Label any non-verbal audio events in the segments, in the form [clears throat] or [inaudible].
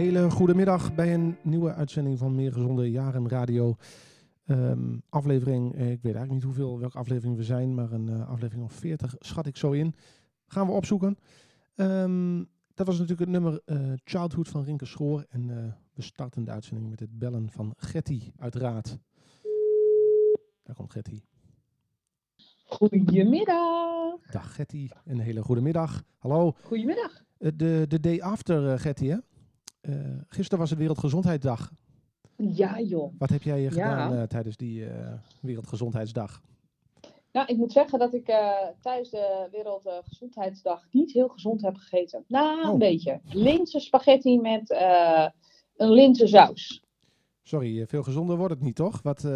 Hele goede middag bij een nieuwe uitzending van Meer Gezonde Jaren Radio. Ehm, aflevering, eh, ik weet eigenlijk niet hoeveel, welke aflevering we zijn, maar een eh, aflevering of 40 schat ik zo in. Gaan we opzoeken. Ehm, dat was natuurlijk het nummer eh, Childhood van Rinke Schoor. En we starten de uitzending met het bellen van Getty, uiteraard. Daar komt Getty. Goedemiddag. Dag Getty, een hele goede middag. Hallo. Goedemiddag. De, de day after, Getty, hè? Eh, gisteren was het Wereldgezondheidsdag. Ja, joh. Wat heb jij eh, gedaan eh, tijdens die Wereldgezondheidsdag? Nou, ik moet zeggen dat ik tijdens de Wereldgezondheidsdag niet heel gezond heb gegeten. Nou, Oh. een beetje. Linzen spaghetti met een linzensaus. Sorry, eh, veel gezonder wordt het niet, toch? Wat, [laughs]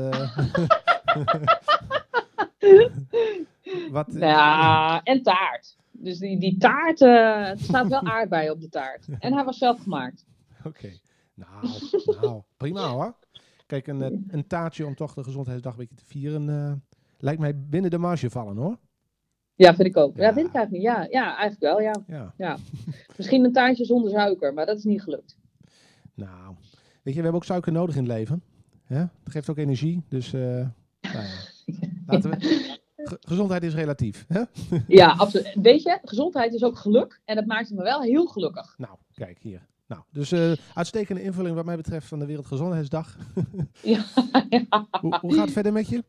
wat, Ja, en taart. Dus die, die taart, er staat wel aardbeien op de taart. En hij was zelf gemaakt. [laughs] Oké. Nou, nou, prima hoor. Kijk, een, eh, een taartje om toch de Gezondheidsdag een beetje te vieren, eh, lijkt mij binnen de marge vallen hoor. Ja, vind ik ook. Ja, Ja. vind ik eigenlijk niet. Ja, ja eigenlijk wel, ja. Ja, Misschien een taartje zonder suiker, maar dat is niet gelukt. nou. Weet je, we hebben ook suiker nodig in het leven. Hè? Het geeft ook energie, dus eh, nou ja. [laughs] Laten we... Ge- gezondheid is relatief. Hè? Ja, absoluut. Weet je, gezondheid is ook geluk. En dat maakt me wel heel gelukkig. Nou, kijk hier. Nou, dus eh, uitstekende invulling wat mij betreft van de Wereldgezondheidsdag. [laughs] Ja, ja. Hoe, hoe gaat het verder met je?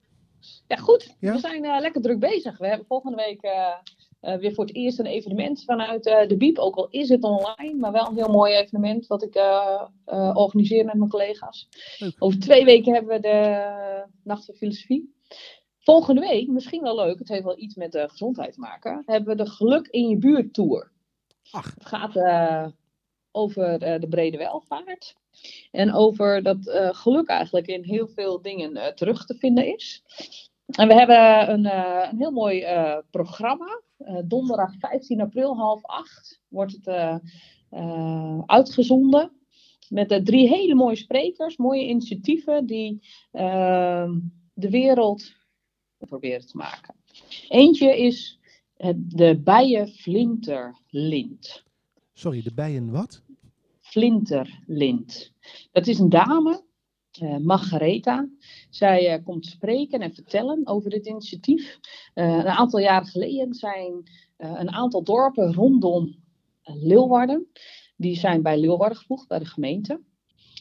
Ja, goed. Ja? We zijn eh, lekker druk bezig. We hebben volgende week eh, weer voor het eerst een evenement vanuit de Biep. Ook al is het online, maar wel een heel mooi evenement wat ik organiseer met mijn collega's. Leuk. Over twee weken hebben we de Nacht van Filosofie. Volgende week, misschien wel leuk, het heeft wel iets met de gezondheid te maken, hebben we de Geluk in je buurt tour. Ach. Het gaat over eh, de brede welvaart. En over dat eh, geluk eigenlijk in heel veel dingen eh, terug te vinden is. En we hebben een, een heel mooi programma. Donderdag 15 april, half acht, wordt het uitgezonden. Met drie hele mooie sprekers, mooie initiatieven die eh, de wereld proberen te maken. Eentje is de bijenflinterlint. Sorry, de bijen wat? Flinterlint. Dat is een dame, eh, Margaretha. Zij eh, komt spreken en vertellen over dit initiatief. Eh, een aantal jaren geleden zijn een aantal dorpen rondom Leeuwarden. Die zijn bij Leeuwarden gevoegd, bij de gemeente.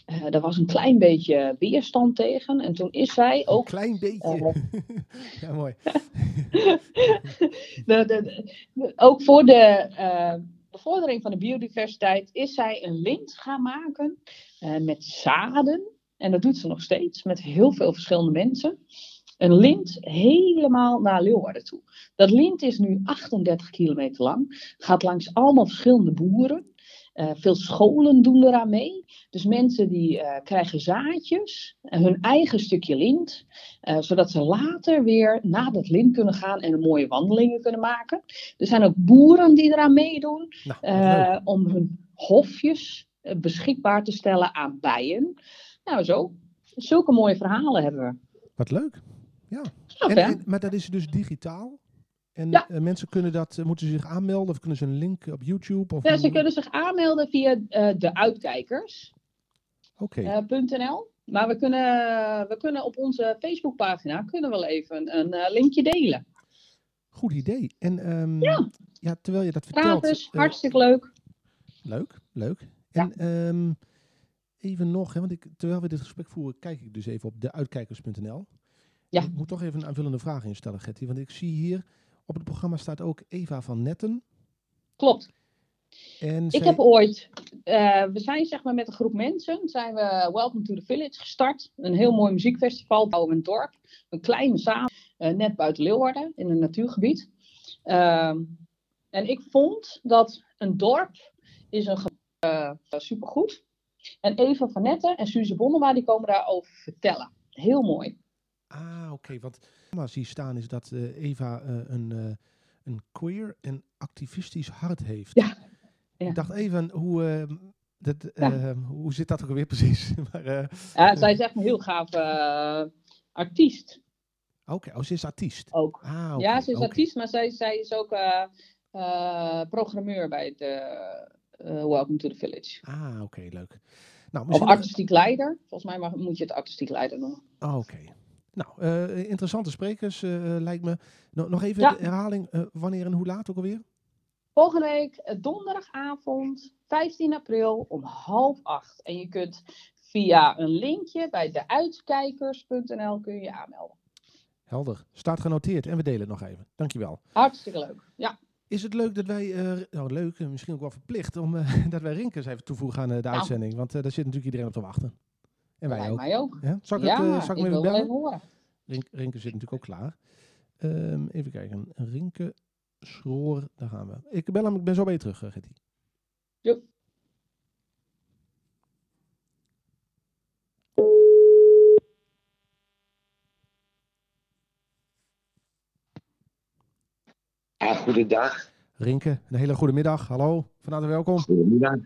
Eh daar was een klein beetje weerstand tegen. En toen is zij Een ook klein beetje. [laughs] Ja, mooi. [laughs] de, de, de- ook voor de bevordering van de biodiversiteit is zij een lint gaan maken eh, met zaden. En dat doet ze nog steeds met heel veel verschillende mensen. Een lint helemaal naar Leeuwarden toe. Dat lint is nu 38 kilometer lang. Gaat langs allemaal verschillende boeren. Eh, veel scholen doen eraan mee. Dus mensen die eh, krijgen zaadjes, en hun eigen stukje lint. Eh, zodat ze later weer naar dat lint kunnen gaan en mooie wandelingen kunnen maken. Er zijn ook boeren die eraan meedoen Nou, eh, om hun hofjes eh, beschikbaar te stellen aan bijen. Nou, zo. Zulke mooie verhalen hebben we. Wat leuk. Ja. En- maar dat is dus digitaal? En Ja. eh, mensen kunnen dat, eh, moeten ze zich aanmelden of kunnen ze een link op YouTube? Of Ja, ze kunnen zich aanmelden via eh, de uitkijkers.nl. Oké. maar we kunnen, we kunnen op onze Facebookpagina kunnen we wel even een linkje delen. Goed idee. En ehm, Ja. ja, terwijl je dat vertelt. Gratis, eh, hartstikke leuk. Leuk, leuk. Ja. En ehm, even nog, hè, want ik, terwijl we dit gesprek voeren, kijk ik dus even op deuitkijkers.nl. Ja. Ik moet toch even een aanvullende vraag instellen, Getty. Want ik zie hier, op het programma staat ook Eva van Netten. Klopt. En Ik heb ooit, eh, we zijn zeg maar met een groep mensen, zijn we Welcome to the Village gestart. Een heel mooi muziekfestival in een dorp. Een kleine zaal, eh, net buiten Leeuwarden, in een natuurgebied. Ehm, en ik vond dat een dorp is een eh, supergoed. En Eva van Netten en Suze Bonnema die komen daarover vertellen. Heel mooi. Ah, oké. want wat zie staan is dat eh, Eva eh, een, eh, een queer en activistisch hart heeft. Ja, ja. Ik dacht even, hoe, eh, dat, Ja. eh, hoe zit dat ook alweer precies? [laughs] maar, Ja, zij is echt een heel gaaf artiest oké, oh, ze is artiest. ook. Ah, ja, ze is artiest, maar zij, zij is ook programmeur bij eh, Welcome to the Village. Ah, oké, leuk. Nou, Of artistiek leider. Volgens mij mag, moet je het artistiek leider noemen. Oh, oké. Nou, eh, interessante sprekers eh, lijkt me. No- nog even Ja. de herhaling. eh, wanneer en hoe laat ook alweer? Volgende week, eh, donderdagavond, 15 april om half acht. En je kunt via een linkje bij deuitkijkers.nl kun je aanmelden. Helder. Staat genoteerd en we delen het nog even. Dankjewel. Hartstikke leuk. Ja, Is het leuk dat wij, eh, nou leuk, en misschien ook wel verplicht, om eh, [laughs] dat wij Rinkers even toevoegen aan eh, de Nou. uitzending? Want eh, daar zit natuurlijk iedereen op te wachten. En wij ook. mij ook. Ja? Zal ik, ja, het, eh, zal ik ik even bellen? even horen. Rink, Rinke zit natuurlijk ook klaar. Ehm, even kijken. Rinke Schroor, daar gaan we. Ik bel hem, ik ben zo bij je terug, eh, Getty. Jo. Ja, goedendag. Rinke, een hele goede middag. Hallo, van harte welkom. Goedemiddag.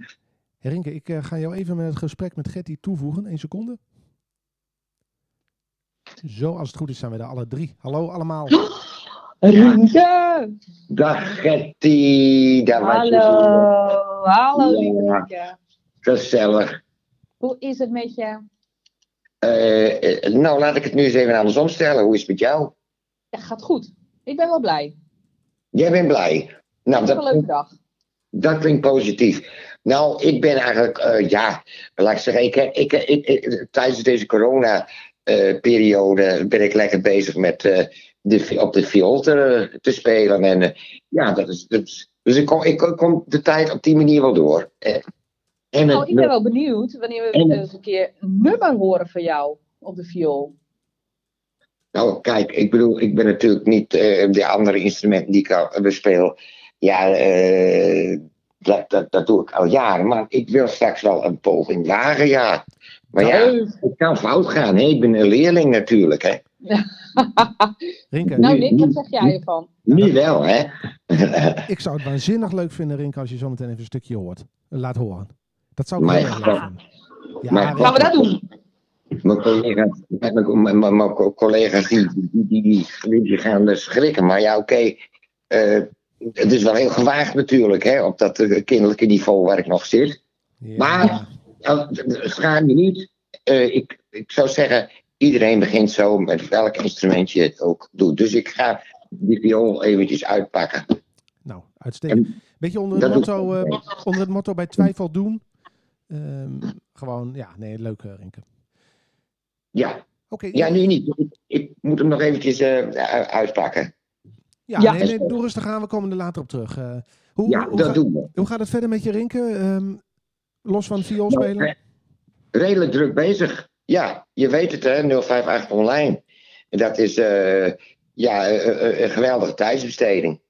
Hey, Rinke, ik eh, ga jou even met het gesprek met Getty toevoegen. Eén seconde. Zo, als het goed is zijn we er alle drie. Hallo allemaal. [gasps] Rienke! Dag Getty. Daar was je Hallo! Hallo, Ja. Gezellig. Hoe is het met je? Eh, eh, nou, laat ik het nu eens even andersom stellen. Hoe is het met jou? Ja, gaat goed. Ik ben wel blij. Jij bent blij. Nou, Het is een leuke dat, dag. dat klinkt positief. Nou, ik ben eigenlijk, eh, ja, laat ik zeggen, ik, ik, ik, ik- tijdens deze corona-periode ben ik lekker bezig met eh, de, op de viool te, te spelen. En eh, ja, dat is, dat is- dus ik kom, ik kom de tijd op die manier wel door. Eh, en Nou, ik ben wel benieuwd wanneer we En- eens een keer een nummer horen van jou op de viool. Nou, kijk, ik bedoel, ik ben natuurlijk niet eh, de andere instrumenten die ik bespeel. Ja, eh, dat, dat, dat doe ik al jaren. Maar ik wil straks wel een poging wagen, ja. Maar ja, het kan fout gaan. Hè? Ik ben een leerling natuurlijk, hè. [laughs] Rinke, nou, Nick, wat zeg jij ervan? Nu wel, hè. [laughs] ik zou het waanzinnig leuk vinden, Rinke, als je zo meteen even een stukje hoort. Laat horen. Dat zou ik Maar heel ja. erg leuk vinden. Ja, Maar-. Gaan we dat doen? mijn collega's, mijn, mijn, mijn- mijn collega's die, die, die, die, die gaan dus schrikken. Maar ja, oké. eh, het is wel heel gewaagd natuurlijk, hè. Op dat eh, kinderlijke niveau waar ik nog zit. Ja. Maar- schaam je niet. Eh, ik, ik zou zeggen, iedereen begint zo met welk instrument je het ook doet. Dus ik ga die viool eventjes uitpakken. Nou, uitstekend. Beetje onder het, motto, eh, onder het motto bij twijfel doen. Ehm, gewoon, ja, nee, leuk, Rinke. Ja, Oké, ja nu niet. Ik, ik moet hem nog eventjes uitpakken. Ja, Ja. nee, nee, doe rustig aan, we komen er later op terug. Eh, hoe, Ja, hoe, dat ga- doen we. hoe gaat het verder met je, Rinke? Ehm, los van viool Nou, spelen? eh, redelijk druk bezig. Ja, je weet het hè, 058 online. En dat is eh, ja, een geweldige tijdsbesteding.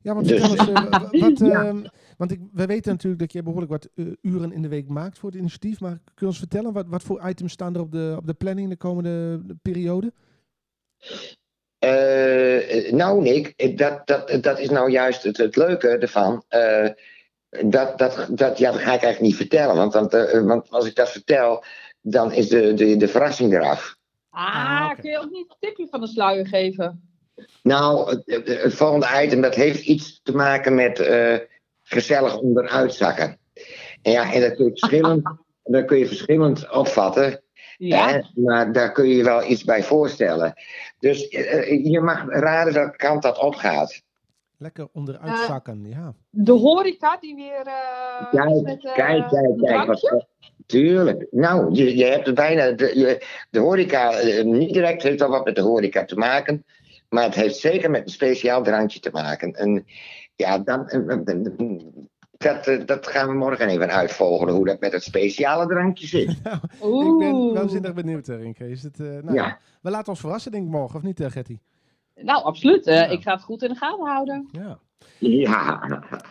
Ja, want Dus- eens, [laughs] wat, Ja. ehm, want ik, we weten natuurlijk dat je behoorlijk wat uren in de week maakt voor het initiatief. Maar kun je ons vertellen, wat, wat voor items staan er op de, op de planning de komende periode? Eh, nou, Nick, dat, dat, dat is nou juist het, het leuke ervan. Eh, dat, dat, dat, ja, dat ga ik eigenlijk niet vertellen. Want, want, eh, want als ik dat vertel, dan is de, de, de verrassing eraf. Ah, Ah, kun je ook niet een tipje van de sluier geven? Nou, het, volgende item dat heeft iets te maken met eh, gezellig onderuit zakken. En ja, en dat kun je verschillend, [laughs] dat kun je verschillend opvatten. Ja. Hè? Maar daar kun je je wel iets bij voorstellen. Dus eh, je mag raden welke kant dat opgaat. Lekker onderuit Eh, zakken, ja. De horeca die weer. eh, Kijk, met, eh, kijk, kijk, kijk. Wat, tuurlijk. Nou, je, je hebt het bijna. De, je- de horeca, eh, niet direct heeft al wat met de horeca te maken. Maar het heeft zeker met een speciaal drankje te maken. En ja, dan, eh, eh, dat, eh, dat gaan we morgen even uitvogelen. Hoe dat met het speciale drankje zit. [laughs] Ik ben waanzinnig benieuwd, eh, Rinke. Is het, eh, nou, Ja. We laten ons verrassen, denk ik, morgen, of niet, Getty? Nou, absoluut. eh, Ja. Ik ga het goed in de gaten houden. Ja. Ja.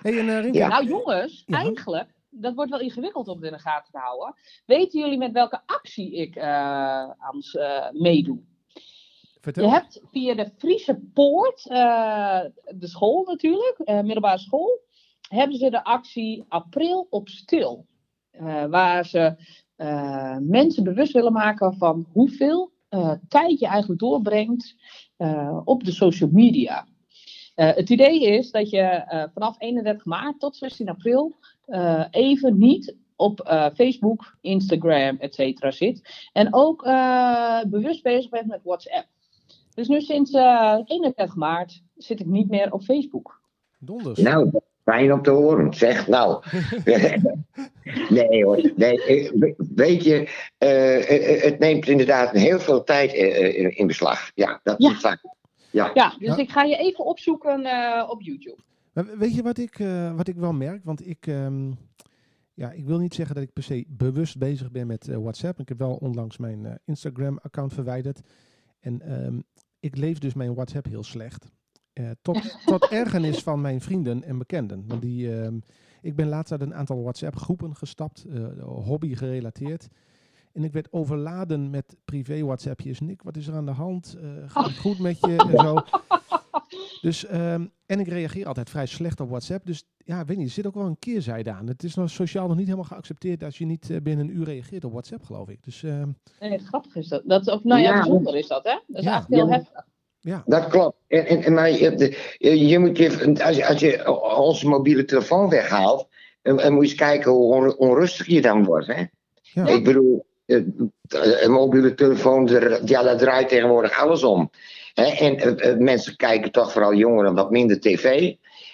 hey, en Rinke, Ja. Nou, jongens, Ja. eigenlijk, dat wordt wel ingewikkeld om het in de gaten te houden. Weten jullie met welke actie ik eh, aan eh, meedoe? vertel. Je hebt via de Friese Poort, eh, de school natuurlijk, eh, middelbare school, hebben ze de actie April op Stil. Eh, waar ze eh, mensen bewust willen maken van hoeveel eh, tijd je eigenlijk doorbrengt eh, op de social media. het idee is dat je vanaf 31 maart tot 16 april even niet op Facebook, Instagram, et cetera zit. En ook bewust bezig bent met WhatsApp. Dus nu sinds 31 maart zit ik niet meer op Facebook. Donders. Nou, fijn om te horen. Zeg nou. [laughs] nee hoor. Nee, eh, weet je, uh, het neemt inderdaad heel veel tijd in, in beslag. Ja, dat ja. is vaak. Ja. ja, dus ik ga je even opzoeken uh, op YouTube. Maar weet je wat ik, uh, wat ik wel merk? Want ik, um, ja, ik wil niet zeggen dat ik per se bewust bezig ben met uh, WhatsApp. Ik heb wel onlangs mijn Instagram-account verwijderd. En um, ik leef dus mijn WhatsApp heel slecht. Uh, tot, [laughs] tot ergernis van mijn vrienden en bekenden. Want die, uh, ik ben laatst uit een aantal WhatsApp-groepen gestapt, uh, hobby gerelateerd. En ik werd overladen met privé WhatsAppjes. Nick, wat is er aan de hand? gaat het goed met je? En zo. Dus, um, en ik reageer altijd vrij slecht op WhatsApp. Dus ja, weet niet, er zit ook wel een keerzijde aan. Het is nog sociaal nog niet helemaal geaccepteerd als je niet binnen een uur reageert op WhatsApp, geloof ik. Dus, uh, nee, grappig is dat. dat of, nou ja, ja, bijzonder is dat, hè? Dat is ja. echt heel ja. heftig. Ja. Dat klopt. En, en, en maar je, je, moet je, als, je, als je onze mobiele telefoon weghaalt, en, en moet je eens kijken hoe onrustig je dan wordt. Hè? Ja. Ik bedoel, een mobiele telefoon, ja, daar draait tegenwoordig alles om. Hè? En uh, mensen kijken toch vooral jongeren wat minder tv.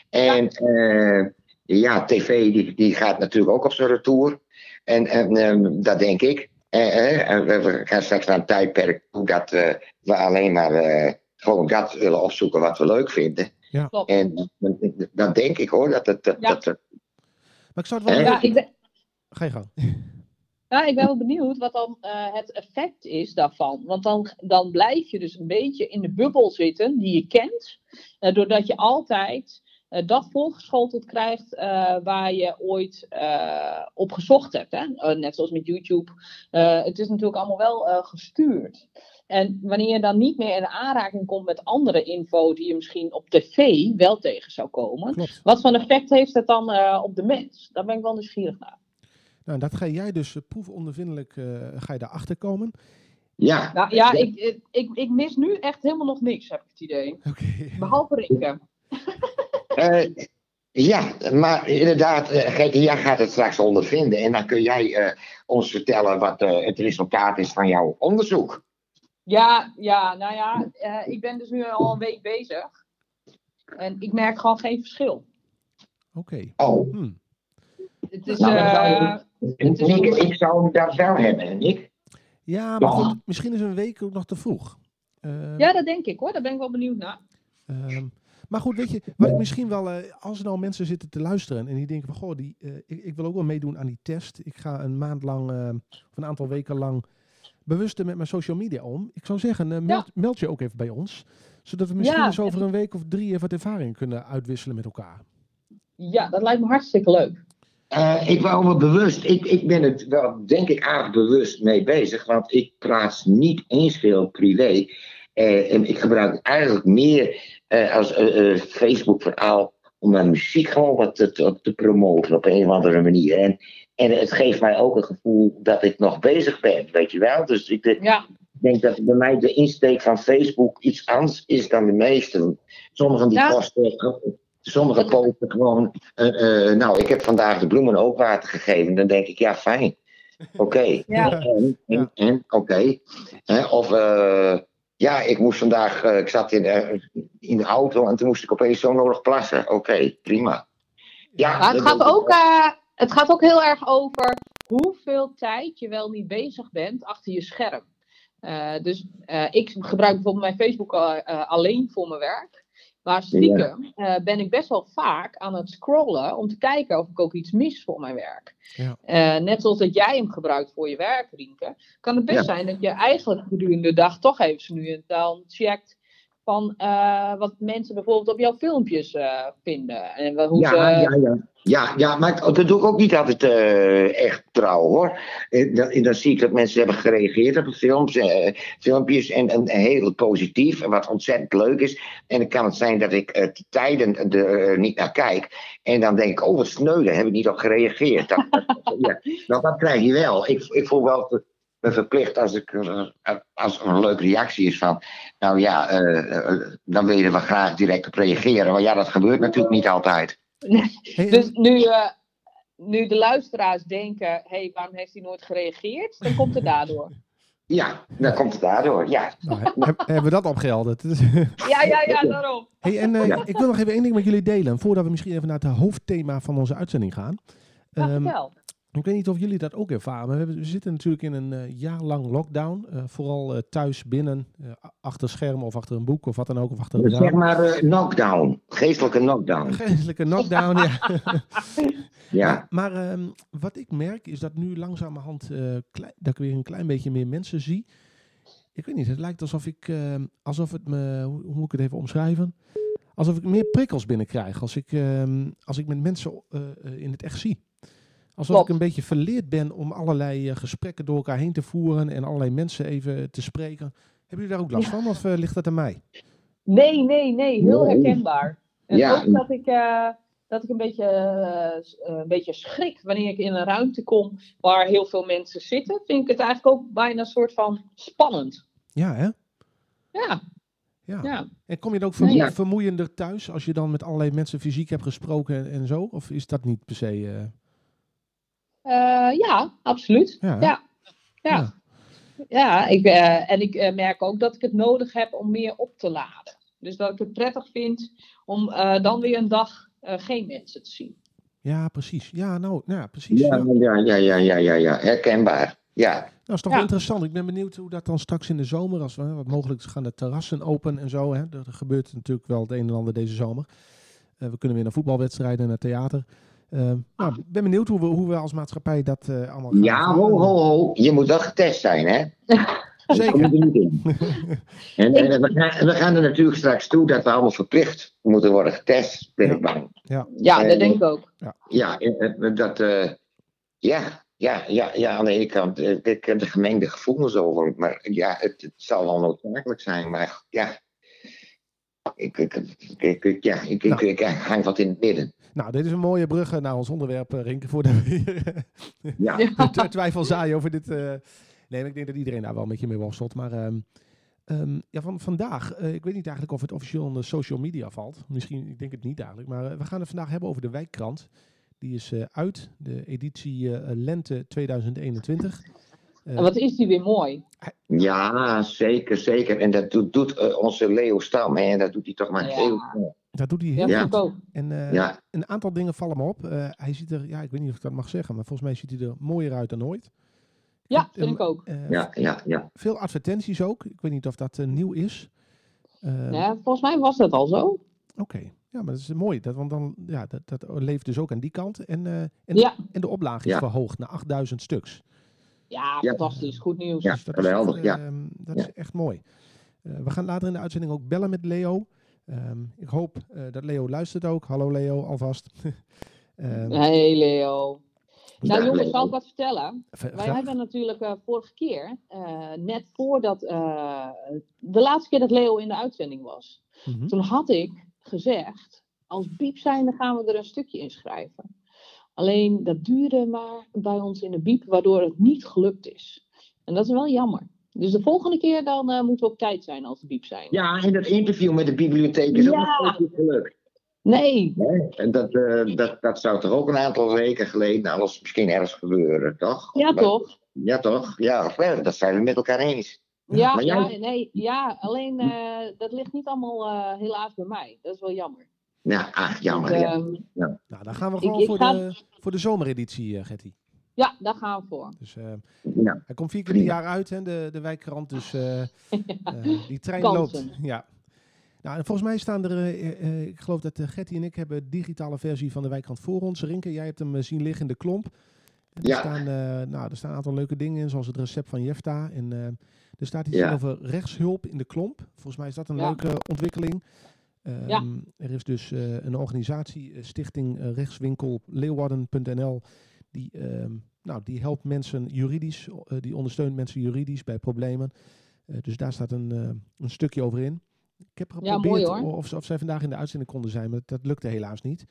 En ja, uh, ja tv die, die gaat natuurlijk ook op zijn retour. En, en um, dat denk ik. We gaan straks naar een tijdperk hoe dat we alleen maar gewoon dat willen opzoeken wat we leuk vinden. Ja. En dat denk ik hoor. Dat het, dat, ja. dat, maar ik zou het wel. Ja, ik ben... Ga je gang. [laughs] Ja, ik ben wel benieuwd wat dan uh, het effect is daarvan. Want dan, dan blijf je dus een beetje in de bubbel zitten die je kent. Uh, doordat je altijd uh, dat volgeschoteld krijgt waar je ooit op gezocht hebt. Hè? net zoals met YouTube. het is natuurlijk allemaal wel gestuurd. En wanneer je dan niet meer in aanraking komt met andere info die je misschien op tv wel tegen zou komen, Klopt. wat voor effect heeft het dan uh, op de mens? Daar ben ik wel nieuwsgierig naar. Nou, dat ga jij dus uh, proefondervindelijk uh, ga je daarachter komen. Ja. Nou ja, ik, ik, ik mis nu echt helemaal nog niks, heb ik het idee. Okay. Behalve Rinke. [laughs] ja, maar inderdaad, Gertie, jij gaat het straks ondervinden. En dan kun jij ons vertellen wat het resultaat is van jouw onderzoek. Ja, ja, nou ja, uh, ik ben dus nu al een week bezig. En ik merk gewoon geen verschil. Oké. Okay. Oh. Hmm. Het is, nou, uh, het is... Nick, ik zou dat wel hebben, Nick. Ja, maar goed, misschien is een week ook nog te vroeg. Uh, ja, dat denk ik hoor. Daar ben ik wel benieuwd naar. maar goed, weet je, wat ik misschien wel, als er nou mensen zitten te luisteren en die denken van, goh, die, ik, ik, wil ook wel meedoen aan die test. Ik ga een maand lang, of een aantal weken lang bewuster met mijn social media om. Ik zou zeggen, uh, meld, ja. meld, je ook even bij ons. Zodat we misschien ja, eens over een week of drie even wat ervaring kunnen uitwisselen met elkaar. Ja, dat lijkt me hartstikke leuk. Uh, ik wou me bewust, ik, ik ben het wel denk ik aardig bewust mee bezig, want ik plaats niet eens veel privé. Uh, en ik gebruik eigenlijk meer als Facebook verhaal om mijn muziek gewoon wat te, te, te, promoten op een of andere manier. En, en het geeft mij ook een gevoel dat ik nog bezig ben, weet je wel. Dus ik de, ja. denk dat bij mij de insteek van Facebook iets anders is dan de meeste. Sommigen die Ja. kosten, sommige posten gewoon, eh, eh, nou ik heb vandaag de bloemen ook water gegeven. Dan denk ik, ja fijn, oké. [laughs] Ja. En, en, en oké. Of... eh, ja, ik moest vandaag, uh, ik zat in, uh, in de auto en toen moest ik opeens zo nodig plassen. Oké, okay, prima. Ja, Maar het, gaat ook, uh, het gaat ook heel erg over hoeveel tijd je wel niet bezig bent achter je scherm. dus ik gebruik bijvoorbeeld mijn Facebook alleen voor mijn werk. Maar stiekem ja. ben ik best wel vaak aan het scrollen om te kijken of ik ook iets mis voor mijn werk. Ja. net zoals dat jij hem gebruikt voor je werk, Rienke, kan het best Ja. zijn dat je eigenlijk gedurende de dag toch even nu en dan checkt van eh, wat mensen bijvoorbeeld op jouw filmpjes eh, vinden. En hoe ja, ze, ja, ja. Ja, ja, maar dat doe ik ook niet altijd eh, echt trouw hoor. Dan, dan zie ik dat mensen hebben gereageerd op de films, filmpjes en, en heel positief, wat ontzettend leuk is. En dan kan het zijn dat ik tijden er niet naar kijk. En dan denk ik, oh wat sneu, daar heb ik niet op gereageerd. Dat, dat, [laughs] ja, nou, dat krijg je wel. Ik, ik voel wel me verplicht als, ik, eh, als er een leuke reactie is van, nou ja, eh, eh, dan wil je er wel graag direct op reageren. Maar ja, dat gebeurt natuurlijk niet altijd. Dus nu, eh, nu de luisteraars denken, hé, hey, waarom heeft hij nooit gereageerd? Dan komt het daardoor. Ja, dan komt het daardoor, ja. nou, he- heb- hebben we dat opgehelderd? [laughs] Ja, ja, ja, daarom. hey, en eh, Ja. ik wil nog even één ding met jullie delen. Voordat we misschien even naar het hoofdthema van onze uitzending gaan. Ja, vertel. Ik weet niet of jullie dat ook ervaren. maar We, zitten natuurlijk in een eh, jaar lang lockdown. eh, vooral eh, thuis, binnen, achter scherm of achter een boek of wat dan ook. Of achter een Zeg raam. maar knockdown, geestelijke knockdown. Geestelijke knockdown, ja. Ja, Maar ehm, wat ik merk is dat nu langzamerhand eh, klei- dat ik weer een klein beetje meer mensen zie. Ik weet niet, het lijkt alsof ik, ehm, alsof het me, hoe, hoe moet ik het even omschrijven? Alsof ik meer prikkels binnenkrijg als ik, ehm, als ik met mensen in het echt zie. Alsof Klopt. ik een beetje verleerd ben om allerlei eh, gesprekken door elkaar heen te voeren en allerlei mensen even te spreken. Hebben jullie daar ook last Ja. van of eh, ligt dat aan mij? Nee, nee, nee, heel Nee. herkenbaar. En Ja. ook dat ik, eh, dat ik een beetje, een beetje schrik wanneer ik in een ruimte kom waar heel veel mensen zitten. Vind ik het eigenlijk ook bijna een soort van spannend. Ja, hè? Ja, Ja. ja. En kom je dan ook vermo- Ja. vermoeiender thuis als je dan met allerlei mensen fysiek hebt gesproken en, en zo? Of is dat niet per se... eh, ja, absoluut. Ja? Ja, ja. ja. ik, eh, en ik eh, merk ook dat ik het nodig heb om meer op te laden. Dus dat ik het prettig vind om eh, dan weer een dag eh, geen mensen te zien. Ja, precies. Ja, nou, nou ja, precies. Ja. ja, ja, ja, ja, ja, ja, herkenbaar. Ja, Nou, is toch Ja. wel interessant. Ik ben benieuwd hoe dat dan straks in de zomer, als we wat mogelijk gaan de terrassen open en zo. Hè. Er gebeurt natuurlijk wel het een en ander deze zomer. Eh, we kunnen weer naar voetbalwedstrijden, naar theater. Eh, nou, ik ben benieuwd hoe we, hoe we als maatschappij dat eh, allemaal gaan ja ho, ho, ho. Je moet wel getest zijn, hè? [laughs] Zeker. er niet in. [laughs] En, en we, gaan, we gaan er natuurlijk straks toe dat we allemaal verplicht moeten worden getest, ben ik bang. Ja, Eh, dat denk ik ook. Ja, eh, eh, dat, eh, ja, ja, ja, ja, aan de ene kant, eh, ik heb er gemengde gevoelens over, maar ja, het, het zal wel noodzakelijk zijn, maar ja, ik, ik, ik, ik- ja, ik, ik, ik hang wat in het midden. Nou, dit is een mooie brug eh, naar ons onderwerp, eh, Rinke, voordat [laughs] we hier Ja, [laughs] Ja. tw- twijfel zaaien over dit. eh, Nee, ik denk dat iedereen daar wel een beetje mee worstelt. Maar ehm, ehm, ja, van vandaag, eh, ik weet niet eigenlijk of het officieel onder social media valt. Misschien, ik denk het niet eigenlijk. Maar we gaan het vandaag hebben over de wijkkrant. Die is eh, uit, de editie eh, Lente 2021. Eh, En wat is die weer mooi. ja zeker, zeker. En dat doet, doet onze Leo Stam, hè, en dat doet hij toch maar Ja. heel goed. Dat doet hij Ja, heel Ja. En eh, Ja, een aantal dingen vallen me op. Eh, hij ziet er, ja, ik weet niet of ik dat mag zeggen, maar volgens mij ziet hij er mooier uit dan ooit. Ja, En, vind ik ook. eh, ja, ja, ja. Veel advertenties ook. Ik weet niet of dat nieuw is. Ja, volgens mij was dat al zo. Oké, ja, maar dat is mooi. Dat, want dan, ja, dat, dat leeft dus ook aan die kant. En, en, Ja, en de oplage is Ja. verhoogd naar 8000 stuks. ja, Ja. fantastisch. Goed nieuws. Ja. Dus dat geweldig, is echt, ja. ehm, dat Ja. is echt mooi. We gaan later in de uitzending ook bellen met Leo. Ehm, ik hoop eh, dat Leo luistert ook. Hallo Leo, alvast. [laughs] Ehm, Hey Leo. Nou Ja, jongens, zal ik wat vertellen? Wij hebben natuurlijk eh, vorige keer, eh, net voordat, eh, de laatste keer dat Leo in de uitzending was, Mhm. toen had ik gezegd, als biep zijnde gaan we er een stukje in schrijven. Alleen dat duurde maar bij ons in de biep, waardoor het niet gelukt is. En dat is wel jammer. Dus de volgende keer dan eh, moeten we op tijd zijn als de biep zijn. Ja, en dat interview met de bibliotheek is ook Ja. nog niet gelukt. Nee. En dat, eh, dat, dat zou toch ook een aantal weken geleden alles misschien ergens gebeuren, toch? ja Maar- toch? Ja, toch? Ja, dat zijn we met elkaar eens. Ja, Maar ja, jij- nee, ja alleen eh, dat ligt niet allemaal eh, helaas bij mij. Dat is wel jammer. Ja, ach, jammer. Dus, ja. ehm, Nou, dan gaan we gewoon ik voor, ga- de, voor de zomereditie, eh Getty. Ja, daar gaan we voor. Dus, eh, Ja. hij komt vier keer per jaar uit, hè, de, de wijkkrant. Dus eh, [laughs] eh, die trein loopt. Ja. Nou, en volgens mij staan er, eh, eh, ik geloof dat uh, Getty en ik hebben een digitale versie van de wijkkrant voor ons. Rinke, jij hebt hem zien liggen in de klomp. En er, Ja. staan, eh, nou, er staan een aantal leuke dingen in, zoals het recept van Jefta. En eh, er staat iets Ja. over rechtshulp in de klomp. Volgens mij is dat een Ja. leuke ontwikkeling. Ehm, Ja. Er is dus eh, een organisatie, Stichting Rechtswinkel Leeuwarden.nl, die, ehm, nou, die helpt mensen juridisch, eh, die ondersteunt mensen juridisch bij problemen. Eh, dus daar staat een, eh, een stukje over in. Ik heb Ja, geprobeerd mooi, of, of zij vandaag in de uitzending konden zijn, maar dat lukte helaas niet.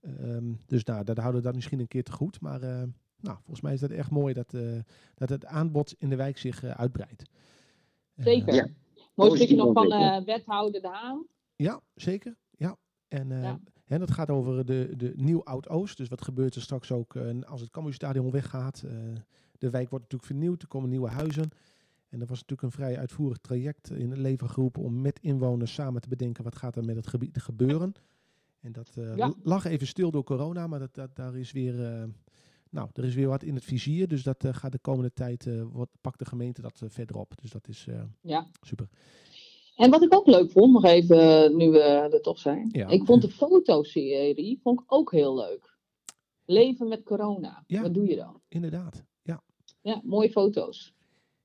Ehm, dus nou, dat houden we dat misschien een keer te goed. Maar eh, nou, volgens mij is dat echt mooi dat, eh, dat het aanbod in de wijk zich uitbreidt. Zeker. Ja. Mooi stukje nog van eh, wethouder De Haan. Ja, zeker. Ja. En eh, Ja. Hè, dat gaat over de, de Nieuw-Oud-Oost. Dus wat gebeurt er straks ook eh, als het Cambuurstadion weggaat. Eh, de wijk wordt natuurlijk vernieuwd, er komen nieuwe huizen. En er was natuurlijk een vrij uitvoerig traject in het leven geroepen om met inwoners samen te bedenken wat gaat er met het gebied gebeuren. En dat eh, Ja. lag even stil door corona, maar dat, dat, daar is weer, nou, er is weer wat in het vizier. Dus dat gaat de komende tijd, wat, pakt de gemeente dat verder op. Dus dat is Ja. super. En wat ik ook leuk vond, nog even eh, nu we er toch zijn. Ja. Ik vond de fotoserie vond ik ook heel leuk. Leven met corona. Ja. Wat doe je dan? Inderdaad. Ja. Ja, mooie foto's.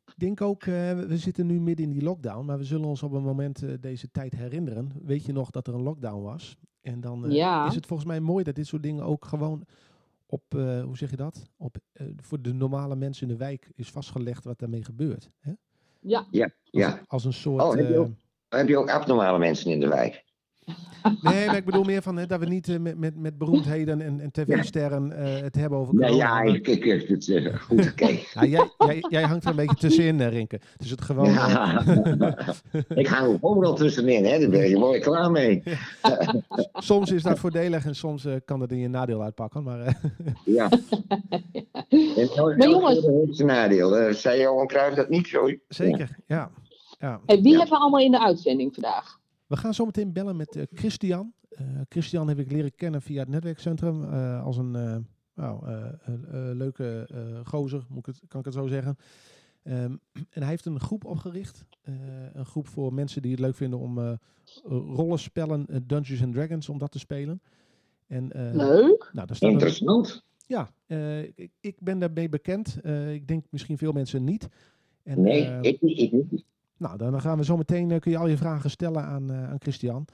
Ik denk ook, eh, we zitten nu midden in die lockdown, maar we zullen ons op een moment eh, deze tijd herinneren. Weet je nog dat er een lockdown was? En dan Ja. is het volgens mij mooi dat dit soort dingen ook gewoon op, hoe zeg je dat? Op, voor de normale mensen in de wijk is vastgelegd wat daarmee gebeurt. Hè? Ja, Ja, ja. Als een soort. Oh, heb je eh, ook- Heb je ook abnormale mensen in de wijk? Nee, maar ik bedoel meer van hè, dat we niet eh, met, met, met beroemdheden en, en tv-sterren eh, het hebben over Ja, corona. ja, ik, ik, ik, het is eh, goed gekeken. Ja, jij, jij, jij hangt er een beetje tussenin, eh, Rinke. Dus het gewoon. eh, Ja. ik hang overal tussenin, hè? daar ben je mooi klaar mee. soms is dat voordelig en soms eh, kan dat in je nadeel uitpakken. Maar eh, Ja. En elk- Maar jongens- zijn nadeel. Eh, zei Johan Cruijff dat niet zo? zeker, ja. ja. Hey, wie Ja. hebben we allemaal in de uitzending vandaag? We gaan zo meteen bellen met eh, Christian. Eh, Christian heb ik leren kennen via het netwerkcentrum eh, als een nou, leuke gozer, moet ik het, kan ik het zo zeggen. Ehm, [clears throat] en hij heeft een groep opgericht. een groep voor mensen die het leuk vinden om eh rollenspellen, Dungeons and Dragons, om dat te spelen. En, Leuk. nou, een, Interessant. Ja, ik, ik ben daarmee bekend. Ik denk misschien veel mensen niet. En, Nee, ik. Ik niet. Nou, dan gaan we zo meteen, eh, kun je al je vragen stellen aan, eh, aan Christian.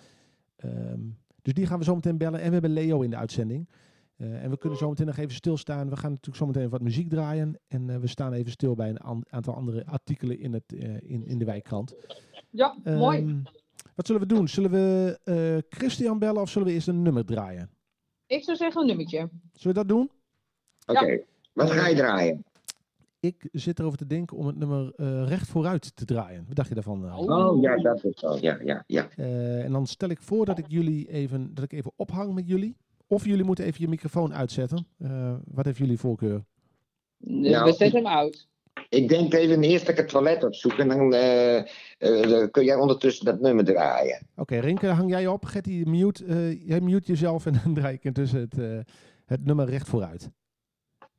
Ehm, dus die gaan we zo meteen bellen. En we hebben Leo in de uitzending. Eh, en we kunnen zo meteen nog even stilstaan. We gaan natuurlijk zo meteen wat muziek draaien. En eh, we staan even stil bij een an- aantal andere artikelen in, het, eh, in, in de wijkkrant. Ja, mooi. Ehm, wat zullen we doen? Zullen we eh, Christian bellen of zullen we eerst een nummer draaien? Ik zou zeggen een nummertje. Zullen we dat doen? Oké, wat ga je draaien? Ik zit erover te denken om het nummer eh, recht vooruit te draaien. Wat dacht je daarvan? eh? Oh. Ja, dat is zo. Ja, ja, ja. Eh, en dan stel ik voor dat ik jullie even, dat ik even ophang met jullie. Of jullie moeten even je microfoon uitzetten. Eh, wat heeft jullie voorkeur? Ja. We zetten hem uit. Ik denk even eerst dat ik het toilet opzoek en dan eh, eh, dan kun jij ondertussen dat nummer draaien. Oké, Rinke, hang jij op. Getty, mute, eh, jij mute jezelf en dan draai ik intussen het, eh, het nummer recht vooruit.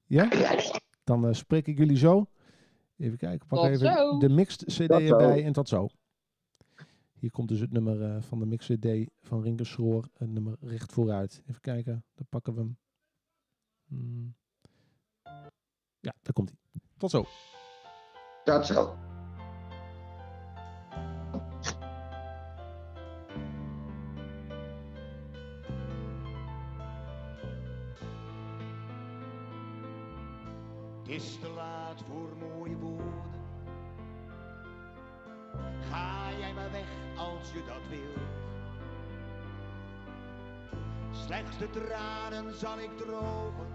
Ja? Ja, Dan eh, spreek ik jullie zo. Even kijken, pak Tot even zo. de mixed CD Tot zo. erbij en tot zo. Hier komt dus het nummer eh, van de mixed CD van Rinke Schroor. Het nummer recht vooruit. Even kijken, dan pakken we hem. Hmm. Ja, daar komt hij. Tot zo. dat zo. Het is te laat voor mooie woorden. Ga jij maar weg als je dat wilt. Slechts de tranen zal ik drogen.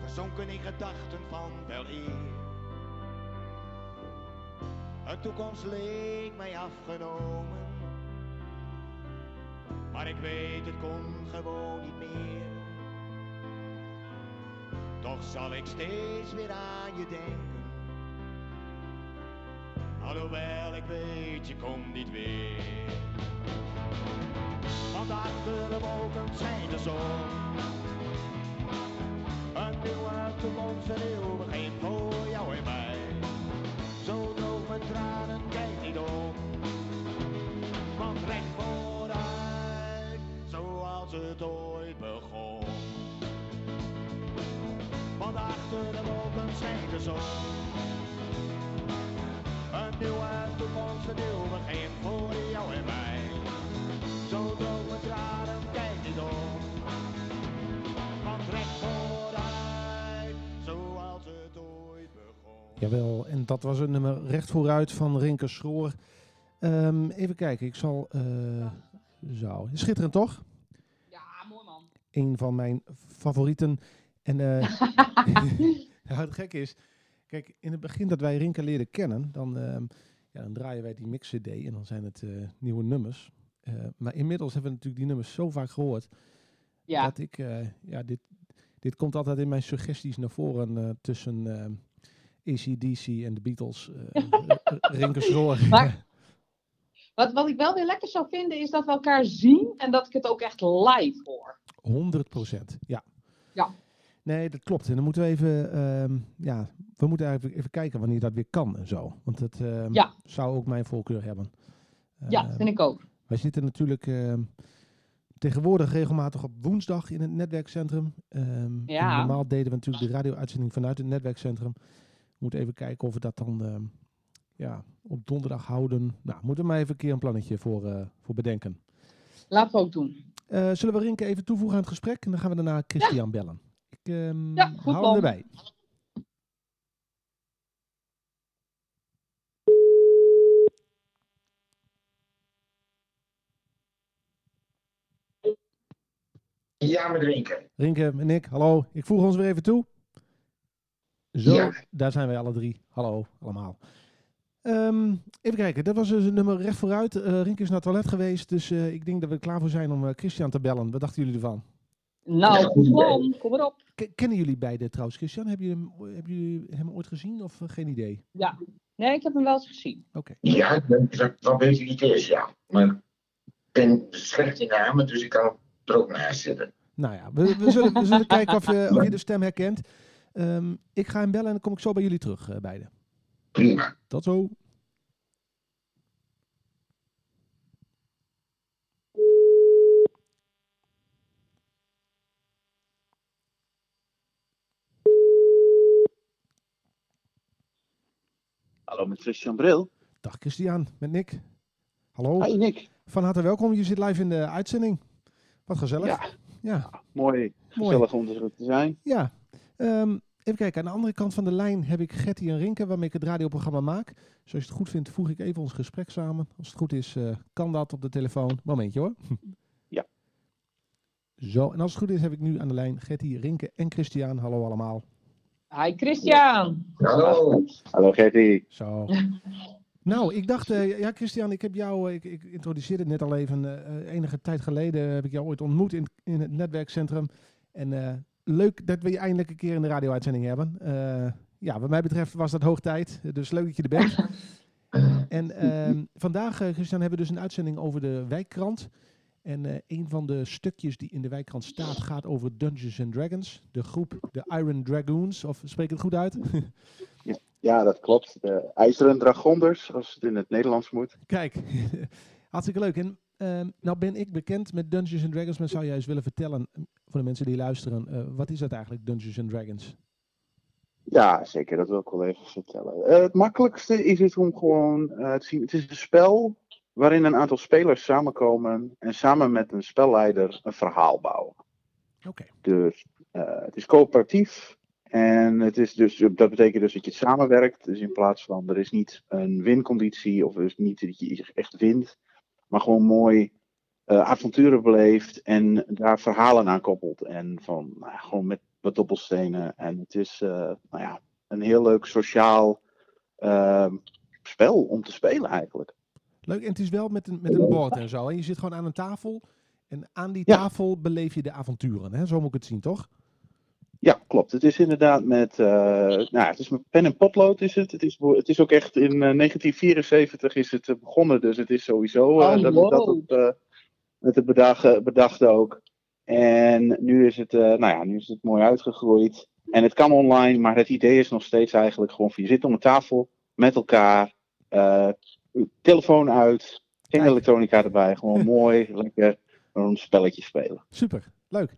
Verzonken in gedachten van wel eer. Een toekomst leek mij afgenomen. Maar ik weet het kon gewoon niet meer. Toch zal ik steeds weer aan je denken. Alhoewel ik weet, je komt niet weer. Want achter de wolken schijnt de zon. Een nieuwe toekomst, een nieuw begin achter de wolken schijnt de zon. Een nieuwe toekomst, een nieuw begin voor jou en mij. Zo droog mijn tranen, kijk niet om. Want recht vooruit, zoals het ooit begon. Jawel, en dat was het nummer recht vooruit van Rinke Schroor. Ehm, even kijken, ik zal... eh, zo, schitterend toch? Ja, mooi man. Een van mijn favorieten. En ja, [laughs] [laughs] het gekke is, kijk, in het begin dat wij Rinke leerden kennen, dan, ehm, ja, dan draaien wij die mix-cd en dan zijn het eh, nieuwe nummers. Eh, maar inmiddels hebben we natuurlijk die nummers zo vaak gehoord, Ja, dat ik, ja, dit, dit komt altijd in mijn suggesties naar voren tussen ACDC en de Beatles. eh [laughs] Rinke Schroor. Maar- wat, wat ik wel weer lekker zou vinden is dat we elkaar zien en dat ik het ook echt live hoor. 100 procent, ja. Ja. Nee, dat klopt. En dan moeten we even, ehm, ja, we moeten eigenlijk even kijken wanneer dat weer kan en zo. Want dat ehm, Ja. zou ook mijn voorkeur hebben. Ja, Ehm, vind ik ook. Wij zitten natuurlijk tegenwoordig regelmatig op woensdag in het netwerkcentrum. Ja. en normaal deden we natuurlijk de radio-uitzending vanuit het netwerkcentrum. We moeten even kijken of we dat dan ja, op donderdag houden. Nou, moeten we maar even een keer een plannetje voor, eh, voor bedenken. Laten we ook doen. Eh, zullen we Rinke even toevoegen aan het gesprek? En dan gaan we daarna Christian bellen. Ik ehm Ja, goed hou hem erbij. Ja, met drinken. Rinke en ik, hallo. Ik voeg ons weer even toe. Zo, Ja. daar zijn wij alle drie. Hallo, allemaal. Ehm, even kijken, dat was dus een nummer recht vooruit. Eh Rinke is naar het toilet geweest, dus eh, ik denk dat we klaar voor zijn om eh, Christian te bellen. Wat dachten jullie ervan? Nou, goed plan. Kom erop. Kennen jullie beiden trouwens, Christian? Hebben jullie hem, hebben jullie hem ooit gezien of eh, geen idee? Ja. Nee, ik heb hem wel eens gezien. Oké. Ja, dat, dat weet je niet eens, ja. Maar ik ben slecht in namen, dus ik kan er ook naast zitten. Nou ja, we, we, zullen, we zullen kijken of je, of je de stem herkent. Ehm, ik ga hem bellen en dan kom ik zo bij jullie terug, eh, beiden. Prima. Tot zo. Hallo met Christian Bril. Dag Christian, met Nick. Hallo. Hi Nick. Van harte welkom. Je zit live in de uitzending. Wat gezellig. Ja, Ja, mooi. mooi. Gezellig om er te zijn. Ja. Ehm, even kijken. Aan de andere kant van de lijn heb ik Gertie en Rinke, waarmee ik het radioprogramma maak. Dus als je het goed vindt, voeg ik even ons gesprek samen. Als het goed is, eh, kan dat op de telefoon. Momentje hoor. [laughs] Ja. Zo, en als het goed is, heb ik nu aan de lijn Gertie, Rinke en Christian. Hallo allemaal. Hi Christian. Hallo. Hallo Gertie. Zo. [laughs] Nou, ik dacht, eh, ja Christian, ik heb jou, eh, ik, ik introduceerde het net al even, eh, enige tijd geleden heb ik jou ooit ontmoet in, in het netwerkcentrum. En eh, leuk dat we je eindelijk een keer in de radio-uitzending hebben. Eh, ja, wat mij betreft was dat hoog tijd, dus leuk dat je er bent. [laughs] En ehm, vandaag, Christian, hebben we dus een uitzending over de wijkkrant. En eh, een van de stukjes die in de wijkkrant staat gaat over Dungeons and Dragons. De groep de Iron Dragoons, of spreek ik het goed uit? Ja, dat klopt. De IJzeren Dragonders, als het in het Nederlands moet. Kijk, [laughs] hartstikke leuk. En ehm, nou ben ik bekend met Dungeons and Dragons, maar zou jij eens willen vertellen eh, voor de mensen die luisteren, eh, wat is dat eigenlijk, Dungeons and Dragons? Ja, zeker. Dat wil ik wel even vertellen. Eh, het makkelijkste is het om gewoon te zien. Het is een spel waarin een aantal spelers samenkomen en samen met een spelleider een verhaal bouwen. Oké, Dus eh, het is coöperatief. En het is dus, dat betekent dus dat je samenwerkt. Dus in plaats van er is niet een winconditie of er is niet dat je echt wint. Maar gewoon mooi eh, avonturen beleeft en daar verhalen aan koppelt. En van nou, gewoon met wat dobbelstenen. En het is eh, nou ja, een heel leuk sociaal spel om te spelen eigenlijk. Leuk. En het is wel met een, met een bord en zo. En je zit gewoon aan een tafel en aan die Ja. tafel beleef je de avonturen. Hè? Zo moet ik het zien, toch? Ja, klopt. Het is inderdaad met, eh, nou, het is met pen en potlood is het. Het is, het is ook echt in eh, 1974 is het eh, begonnen, dus het is sowieso eh, Oh, dat, wow. dat het, eh, met het bedacht, bedacht ook. En nu is, het, eh, nou ja, nu is het mooi uitgegroeid. En het kan online, maar het idee is nog steeds eigenlijk gewoon van je zit om een tafel met elkaar, eh, telefoon uit, geen Kijk. elektronica erbij, gewoon [laughs] mooi, lekker een spelletje spelen. Super, leuk.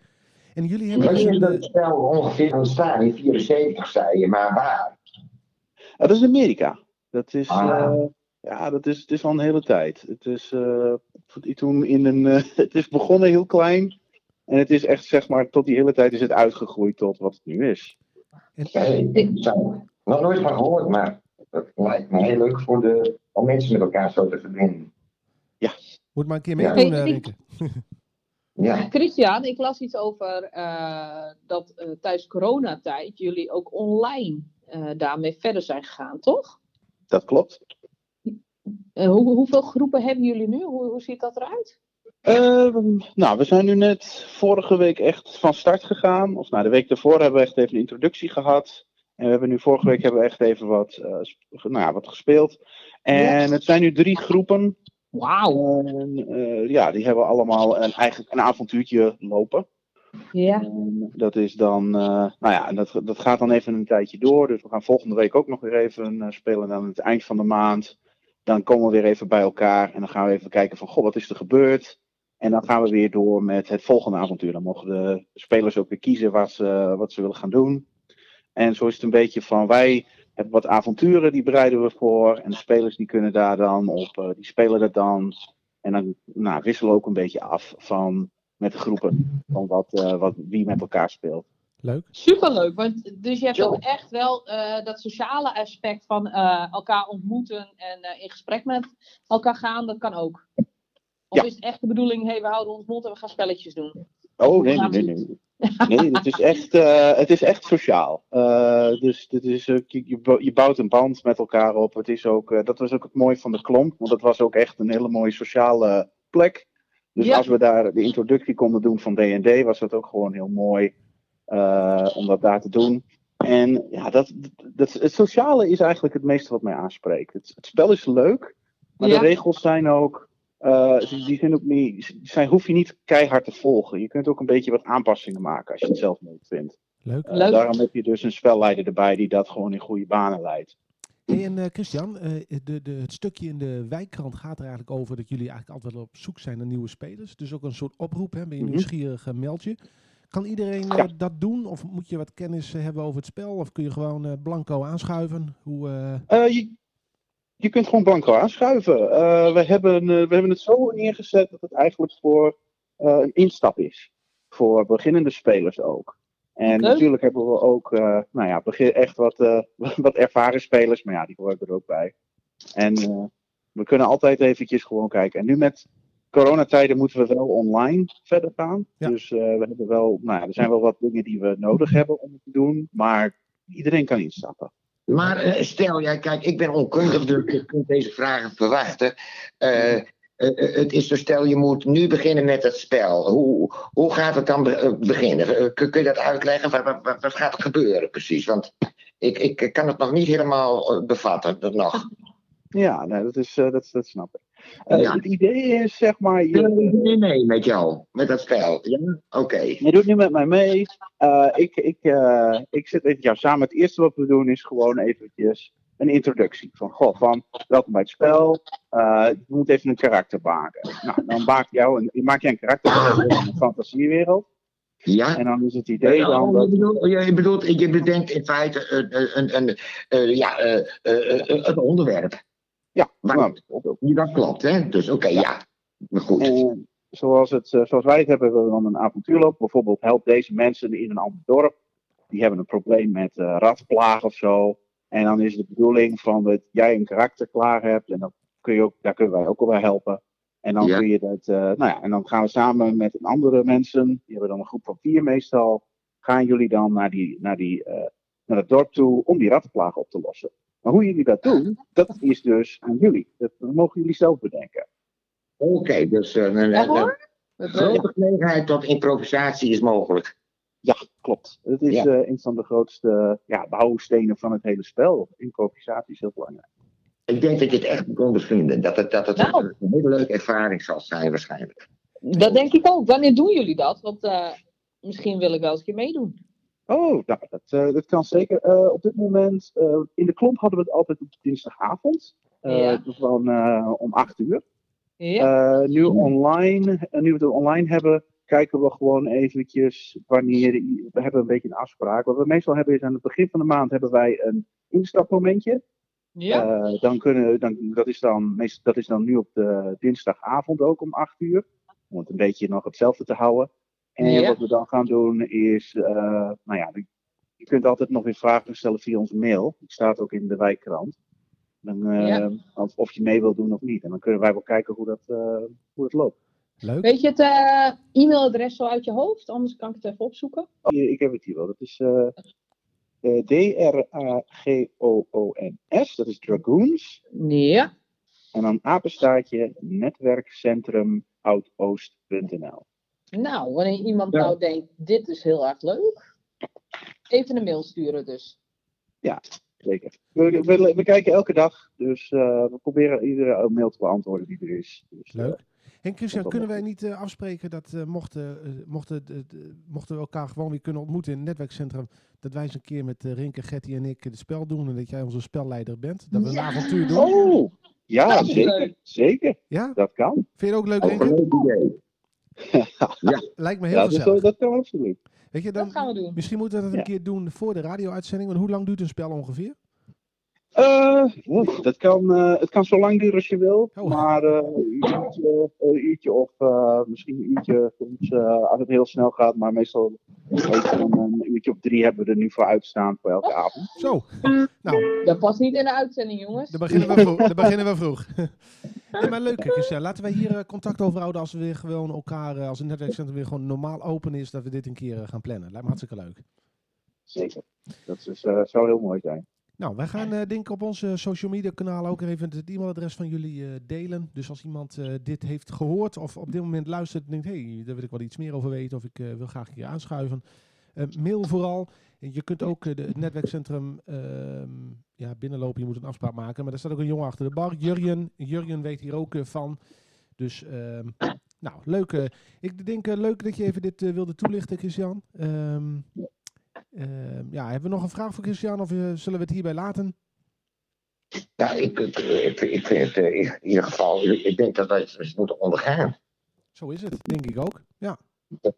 En jullie hebben Wanneer is een, dat spel ongeveer ontstaan? In 74 zei je, maar waar? Ja, dat is Amerika. Dat is, Ah. eh, ja, dat is, het is al een hele tijd. Het is, eh, toen in een, eh, [laughs] het is begonnen heel klein. En het is echt, zeg maar, tot die hele tijd is het uitgegroeid tot wat het nu is. en- ik zou nog nooit van gehoord, maar dat lijkt me heel leuk voor de, om mensen met elkaar zo te verbinden. moet maar een keer Ja. meedoen, Hey, eh. [laughs] Ja. Christian, ik las iets over eh, dat eh, tijdens coronatijd jullie ook online eh, daarmee verder zijn gegaan, toch? Dat klopt. Eh, hoe, hoeveel groepen hebben jullie nu? Hoe, hoe ziet dat eruit? Ehm, nou, we zijn nu net vorige week echt van start gegaan. Of nou, de week daarvoor hebben we echt even een introductie gehad. En we hebben nu vorige week hebben we echt even wat, eh, nou, ja, wat gespeeld. En het zijn nu drie groepen. Wauw. En, eh, ja, die hebben allemaal een, eigenlijk een avontuurtje lopen. Ja. En dat is dan, eh, nou ja, dat, dat gaat dan even een tijdje door. Dus we gaan volgende week ook nog weer even spelen. En dan aan het eind van de maand, dan komen we weer even bij elkaar. En dan gaan we even kijken van, goh, wat is er gebeurd? En dan gaan we weer door met het volgende avontuur. Dan mogen de spelers ook weer kiezen wat ze, wat ze willen gaan doen. En zo is het een beetje van, wij hebben wat avonturen, die bereiden we voor. En de spelers die kunnen daar dan op, eh, die spelen dat dan. En dan nou, wisselen we ook een beetje af van, met de groepen. Van wat, eh, wat, wie met elkaar speelt. Leuk. Superleuk. Want, dus je hebt ook echt wel eh, dat sociale aspect van eh, elkaar ontmoeten en eh, in gesprek met elkaar gaan, dat kan ook. Of Ja. is het echt de bedoeling, hey, we houden ons mond en we gaan spelletjes doen? Oh, nee, nee, nee. nee. [laughs] Nee, het is echt, eh, het is echt sociaal. Eh, dus dit is, je, je bou- je bouwt een band met elkaar op. Het is ook, eh, dat was ook het mooie van de klomp. Want dat was ook echt een hele mooie sociale plek. Dus Ja. als we daar de introductie konden doen van D&D, was dat ook gewoon heel mooi om dat daar te doen. En ja, dat, dat, het sociale is eigenlijk het meeste wat mij aanspreekt. Het, het spel is leuk, maar Ja. de regels zijn ook eh, die die zijn ook niet, die zijn, hoef je niet keihard te volgen. Je kunt ook een beetje wat aanpassingen maken als je het zelf leuk vindt. Leuk. Leuk. daarom heb je dus een spelleider erbij die dat gewoon in goede banen leidt. Hey, en eh, Christian, eh, de, de, het stukje in de wijkkrant gaat er eigenlijk over dat jullie eigenlijk altijd wel op zoek zijn naar nieuwe spelers. Dus ook een soort oproep, hè? ben je Mhm. nieuwsgierig, meld je. Kan iedereen Ja. dat doen? Of moet je wat kennis hebben over het spel? Of kun je gewoon eh, blanco aanschuiven? Hoe, je, je kunt gewoon blanco aanschuiven. Eh, we, hebben, eh, we hebben het zo neergezet dat het eigenlijk voor eh, een instap is. Voor beginnende spelers ook. En natuurlijk hebben we ook eh, nou ja, begin, echt wat, eh, [laughs] wat ervaren spelers, maar ja, die horen er ook bij. En eh, we kunnen altijd eventjes gewoon kijken. En nu met coronatijden moeten we wel online verder gaan. Ja. Dus eh, we hebben wel, nou ja, er zijn wel wat dingen die we nodig hebben om het te doen, maar iedereen kan instappen. Maar eh, stel, ja, kijk, ik ben onkundig, dus ik kunt deze vragen verwachten. Eh, eh, het is zo, stel je moet nu beginnen met het spel. Hoe, hoe gaat het dan be- beginnen? Kun, je dat uitleggen? Wat, wat, wat- gaat er gebeuren precies? Want ik, ik kan het nog niet helemaal bevatten. Nog. Ja, dat, is, dat, dat snap ik. Eh, Ja. Het idee is, zeg maar, je, Nee, nee, met jou, met dat spel. Ja? Oké. je doet nu met mij mee. Eh, ik, ik, eh, ik zit even jou samen. Het eerste wat we doen is gewoon eventjes een introductie. Van, goh, van, welkom bij het spel. Je moet even een karakter maken. Nou, dan maak, jou een, maak jij een karakter van een fantasiewereld. Ja? En dan is het idee dan Oh, je, dat... bedoelt, je, bedoelt, je bedenkt in feite een, een, een, ja, een onderwerp. Ja, Maar- nou, bijvoorbeeld. Ja, Dat klopt, hè? Dus oké, ja. Maar goed. En zoals, het, eh, zoals wij het hebben, hebben we dan een avontuurloop. Bijvoorbeeld, help deze mensen in een ander dorp. Die hebben een probleem met eh ratplaag of zo. En dan is de bedoeling van dat jij een karakter klaar hebt. En dan kun je ook, daar kunnen wij ook al bij helpen. En dan Ja. kun je dat, eh, nou ja, en dan gaan we samen met andere mensen, die hebben dan een groep van vier meestal, gaan jullie dan naar, die, naar, die, eh, naar het dorp toe om die rattenplaag op te lossen. Maar hoe jullie dat doen, dat is dus aan jullie. Dat mogen jullie zelf bedenken. Oké, dus eh, een, Ja een, hoor. een grote gelegenheid tot improvisatie is mogelijk. Ja, klopt. Het is Ja. eh, een van de grootste ja, bouwstenen van het hele spel. Improvisatie is heel belangrijk. Ik denk dat je het echt moet ondervinden. Dat het, dat het Nou. een hele leuke ervaring zal zijn waarschijnlijk. Dat denk ik ook. Wanneer doen jullie dat? Want eh, misschien wil ik wel eens een keer meedoen. Oh, nou, dat, eh, dat kan zeker. Eh, op dit moment, eh, in de klomp hadden we het altijd op dinsdagavond. Ja. Van eh, om 8 uur. Ja. Nu, online, nu we het online hebben, kijken we gewoon eventjes wanneer. We hebben een beetje een afspraak. Wat we meestal hebben is aan het begin van de maand hebben wij een instapmomentje. ja. Dan kunnen, dan, dat, is dan, meest, dat is dan nu op de dinsdagavond ook om 8 uur. Om het een beetje nog hetzelfde te houden. En Ja. wat we dan gaan doen is, eh, nou ja, je kunt altijd nog weer vragen stellen via onze mail. Die staat ook in de wijkkrant. Dan, eh, Ja. of, of je mee wilt doen of niet. En dan kunnen wij wel kijken hoe dat, eh, hoe dat loopt. Leuk. Weet je het eh, e-mailadres zo uit je hoofd? Anders kan ik het even opzoeken. Oh, ik heb het hier wel. Dat is eh, eh, D-R-A-G-O-O-N-S. Dat is Dragoons. Ja. En dan apenstaartje netwerkcentrumoudooost.nl. Nou, wanneer iemand Ja. nou denkt, dit is heel erg leuk. Even een mail sturen dus. Zeker. We, we, we kijken elke dag, dus eh, we proberen iedere mail te beantwoorden die er is. Dus, eh, Leuk. En Christian, kunnen wij niet eh, afspreken dat eh, mochten, eh, mochten, mochten we elkaar gewoon weer kunnen ontmoeten in het netwerkcentrum, dat wij eens een keer met uh, Rinke, Getty en ik het spel doen en dat jij onze spelleider bent? Dat we een Ja. avontuur doen? Oh, ja, zeker. Zeker, Ja? dat kan. Vind je het ook leuk, Rinke? Idee. Lijkt me heel Ja, dus gezellig. dat, dat kan absoluut. Weet je, Dat dan, gaan we doen. misschien moeten we dat een Ja. keer doen voor de radio-uitzending. Want hoe lang duurt een spel ongeveer? Eh, oeh, dat kan, eh, het kan zo lang duren als je wil, Oh. maar eh, een uurtje, een uurtje of eh, misschien een uurtje soms, eh, als het heel snel gaat, maar meestal een, uurtje of drie hebben we er nu voor uitstaan voor elke avond. Zo. nou, Dat past niet in de uitzending, jongens. dan beginnen we vroeg. [laughs] Dan beginnen we vroeg. [laughs] nee, maar leuk, Christian. Laten wij hier contact over houden als we weer gewoon elkaar, als het netwerkcentrum weer gewoon normaal open is, dat we dit een keer gaan plannen. Lijkt me hartstikke leuk. Zeker. Dat is, eh, zou heel mooi zijn. Nou, wij gaan eh, denk ik op onze social media kanaal ook even het e-mailadres van jullie eh, delen. Dus als iemand eh, dit heeft gehoord of op dit moment luistert en denkt, hé, hey, daar wil ik wel iets meer over weten of ik wil graag keer aanschuiven. mail vooral. En je kunt ook de, het netwerkcentrum ehm, ja, binnenlopen, je moet een afspraak maken. Maar er staat ook een jongen achter de bar, Jurjen. Jurjen weet hier ook van. Dus, ehm, nou, leuk. ik denk leuk dat je even dit wilde toelichten, Christian. Ehm, ja, hebben we nog een vraag voor Christian of eh, zullen we het hierbij laten? Ja, ik, ik, ik, ik vind het eh, in ieder geval, ik, denk dat wij het eens moeten ondergaan. Zo is het, denk ik ook. Ja. Dat,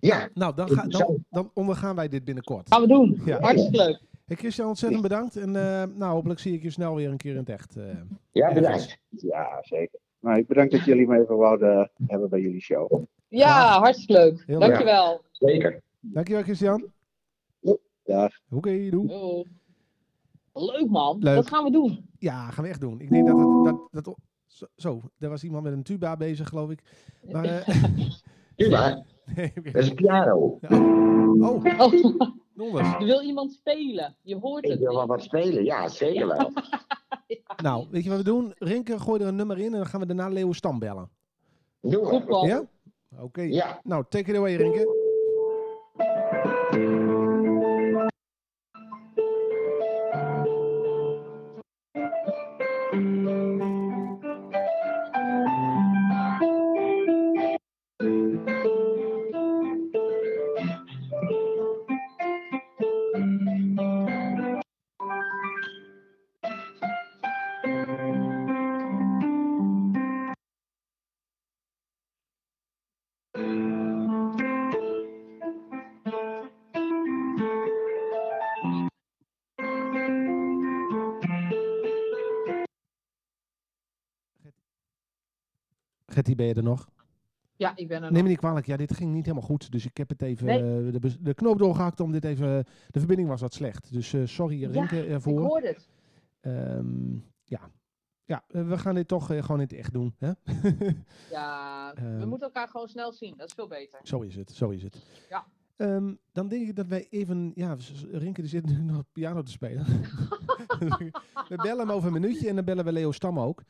ja, Nou, dan, ga, dan, dan ondergaan wij dit binnenkort. Gaan we doen. Ja. Hartstikke leuk. Hey Christian, ontzettend bedankt. En eh, nou, hopelijk zie ik je snel weer een keer in het echt. eh. ja bedankt. Ja, zeker. Nou, ik bedank dat jullie me even wouden hebben bij jullie show. Ja, hartstikke leuk. Heel Dankjewel. Zeker. Dankjewel, Christian. Dag. Oké, doe. Doei. Leuk man. Leuk. Dat gaan we doen. Ja, gaan we echt doen. Ik denk dat het... Dat, dat, zo, zo, daar was iemand met een tuba bezig, geloof ik. Maar, eh, [laughs] nee, oké. [laughs] dat is een piano. Oh, Oh, [laughs] donders. er wil iemand spelen. Je hoort Ik het. wil wel wat spelen, ja, zeker wel. Nou, weet je wat we doen? Rinke, gooi er een nummer in en dan gaan we daarna Leeuwen Stam bellen. Doe Goed plan. Ja? Oké. Ja. Nou, take it away, Rinke. Getty, ben je er nog? Ja, ik ben er Neem nog. me niet kwalijk, ja, dit ging niet helemaal goed. Dus ik heb het even Nee. eh, de, knoop doorgehakt om dit even. De verbinding was wat slecht. Dus eh, sorry, Ja, Rinke, Ik ervoor. hoorde het. Ehm, ja, ja eh, we gaan dit toch eh, gewoon in het echt doen. Hè? [laughs] Ja, we Ehm. moeten elkaar gewoon snel zien. Dat is veel beter. zo is het, zo is het. Ja. Ehm, dan denk ik dat wij even. Ja, Rinke die zit nu nog piano te spelen. [laughs] [laughs] we bellen hem over een minuutje en dan bellen we Leo Stam ook.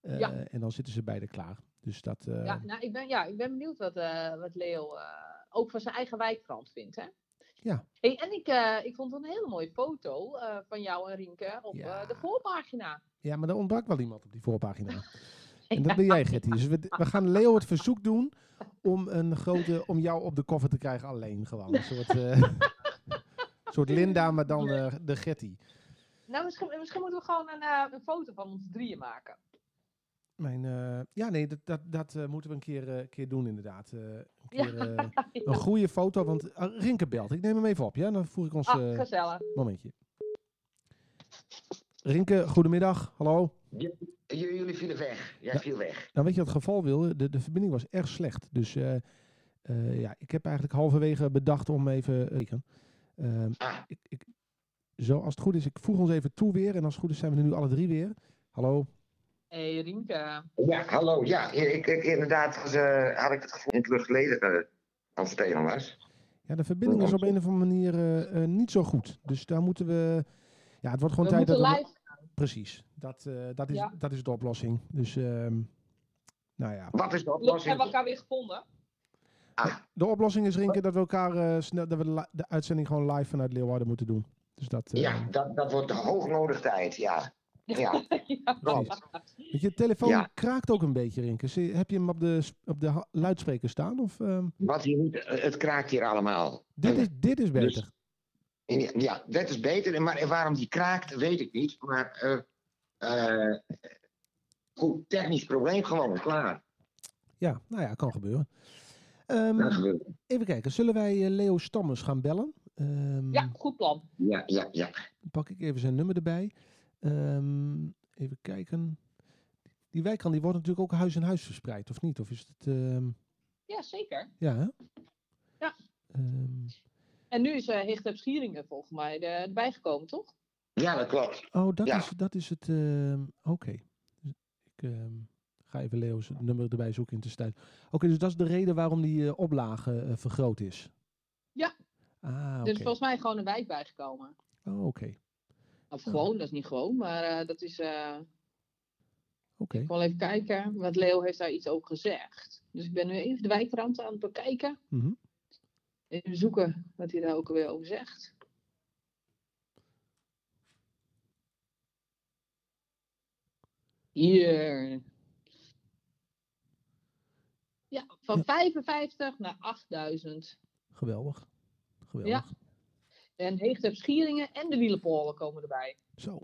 Eh, Ja. En dan zitten ze beide klaar. Dus dat. eh, Ja, nou, ik ben, ja, ik ben benieuwd wat, eh, wat Leo eh, ook van zijn eigen wijkkrant vindt. Hè? Ja. Hey, en ik, ik vond een hele mooie foto van jou en Rienke op Ja. de voorpagina. Ja, maar er ontbrak wel iemand op die voorpagina. [laughs] En dat ben jij, Getty. Dus we, we gaan Leo het verzoek doen om, een grote, om jou op de koffer te krijgen alleen gewoon. Een soort, [laughs] soort Linda, maar dan de Getty. Nou, misschien, misschien moeten we gewoon een, een foto van ons drieën maken. Mijn, eh, ja, nee, dat, dat, dat eh, moeten we een keer, eh, keer doen inderdaad. Eh, een, Ja. keer, eh, [laughs] een goede foto, want uh, Rinke belt. Ik neem hem even op, ja? Dan voer ik ons Ah, eh, gezellig. momentje. Rinke, goedemiddag. Hallo. J- jullie vielen weg. Jij Ja. viel weg. Nou, weet je wat het geval wil? De, de verbinding was erg slecht. Dus eh, eh, ja, ik heb eigenlijk halverwege bedacht om even... eh. Ehm, Ah. ik, ik, zo, als het goed is, ik voeg ons even toe weer. En als het goed is zijn we er nu alle drie weer. Hallo. Hey Rienke. Ja, hallo. Ja, ik, ik, inderdaad was, eh, had ik het gevoel in het luchtledige uh, aan het spelen was. Ja, de verbinding is op een of andere manier eh, eh, niet zo goed. Dus daar moeten we... Ja, het wordt gewoon We tijd dat we... Precies. Dat, eh, dat, is, Ja. dat is de oplossing. Dus, ehm, nou ja. Wat is de Hebben we oplossing? elkaar weer gevonden? Ah, De oplossing is, Rinke, dat we elkaar eh, snel... Dat we de, de uitzending gewoon live vanuit Leeuwarden moeten doen. Dus dat... eh, ja, dat, dat wordt hoog nodig tijd, ja. Ja, [laughs] ja. je, telefoon Ja. kraakt ook een beetje, Rinke. Zie- Heb je hem op de, op de luidspreker staan? Of, ehm, Wat het kraakt hier allemaal. dit, is, dit is beter. Dus- Ja, ja, dat is beter. Maar waarom die kraakt, weet ik niet. Maar eh, eh, goed, technisch probleem gewoon, klaar. Ja, nou ja, kan gebeuren. Ehm, even kijken, zullen wij eh, Leo Stammers gaan bellen? Ehm, ja, goed plan. Ja, ja, ja. Dan pak ik even zijn nummer erbij. Ehm, even kijken. Die wijkrand die wordt natuurlijk ook huis in huis verspreid, of niet? Of is het... ehm, Ja, zeker. ja, hè? Ja. Ehm, En nu is uh, Hichteb Schieringen volgens mij er- erbij gekomen, toch? Ja, dat klopt. oh, dat, Ja. is, dat is het... ehm, Oké. Dus Ik ehm, ga even Leo's nummer erbij zoeken in de tussentijd. Oké, dus dat is de reden waarom die eh, oplage eh, vergroot is? Ja. Ah, Er is oké. volgens mij gewoon een wijk bijgekomen. Oh, oké. Of gewoon, dat is niet gewoon, maar eh, dat is... eh, Oké. Ik wil even kijken, want Leo heeft daar iets over gezegd. Dus ik ben nu even de wijkrand aan het bekijken. Mhm. Even zoeken wat hij daar ook alweer over zegt. Hier. Ja, van Ja. 55 naar 8000. Geweldig. Geweldig. En Heegtep Schieringen en de Wielenpolen komen erbij. Zo.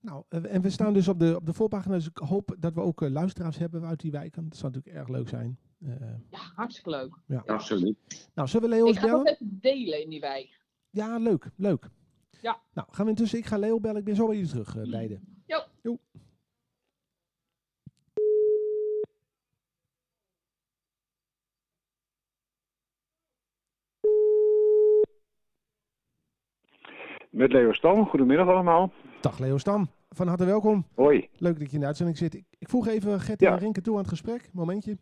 Nou, eh, en we staan dus op de, op de voorpagina. Dus ik hoop dat we ook eh, luisteraars hebben uit die wijken. Dat zou natuurlijk erg leuk zijn. Eh, Ja, hartstikke leuk. Absoluut. nou, zullen we Leo Ik eens ga het ook bellen? even delen in die wijk. Ja, leuk. Leuk. Ja. Nou, gaan we intussen. Ik ga Leo bellen. Ik ben zo bij jullie terug, beiden. Jo. Jo. Met Leo Stam, goedemiddag allemaal. Dag Leo Stam. Van harte welkom. Hoi. Leuk dat je in de uitzending zit. Ik, ik voeg even Gertie Ja. en Rinke toe aan het gesprek. Momentje.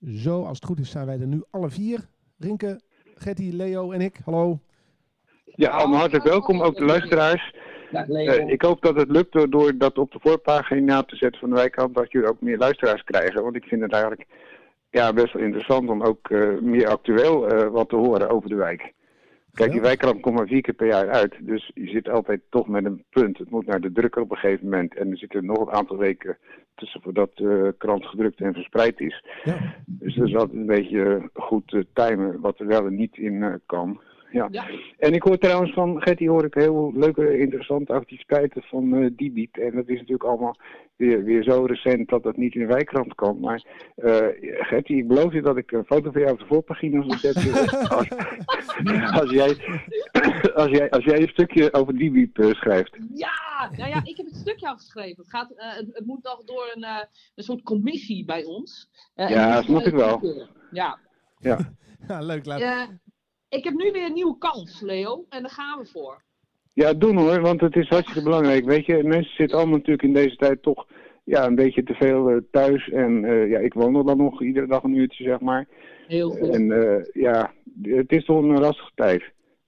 Zo, als het goed is zijn wij er nu alle vier. Rinke, Gertie, Leo en ik. Hallo. Ja, allemaal hartelijk welkom, ook de luisteraars. Ja, Eh, ik hoop dat het lukt door, door dat op de voorpagina te zetten van de wijkant, dat jullie ook meer luisteraars krijgen. Want ik vind het eigenlijk ja, best wel interessant om ook eh, meer actueel eh, wat te horen over de wijk. Kijk, die wijkrand komt maar vier keer per jaar uit. Dus je zit altijd toch met een punt. Het moet naar de drukker op een gegeven moment. En er zitten nog een aantal weken tussen voordat de krant gedrukt en verspreid is. Ja. Dus dat is altijd een beetje goed eh, timen wat er wel en niet in eh, kan. Ja. Ja. En ik hoor trouwens van Getty hoor ik heel leuke, interessante activiteiten van eh Dibiet. En dat is natuurlijk allemaal weer, weer zo recent dat dat niet in de wijkrand kan. Maar eh Getty, ik beloof je dat ik een foto van jou op de voorpagina zal zetten. [laughs] als, als, jij, [coughs] als, jij, als jij een stukje over Dibiet eh, schrijft. Ja, nou ja, ik heb het stukje al geschreven. Het, gaat, het, het moet nog door een, eh, een soort commissie bij ons. Ja, die snap ik wel. Ja. ja, [laughs] leuk. Laat. Ik heb nu weer een nieuwe kans, Leo. En daar gaan we voor. Ja, doen hoor, want het is hartstikke belangrijk. Weet je, mensen zitten allemaal natuurlijk in deze tijd toch ja, een beetje te veel eh, thuis. En eh, ja, ik wandel dan nog iedere dag een uurtje, zeg maar. Heel goed. En eh, ja, het is toch een lastige tijd.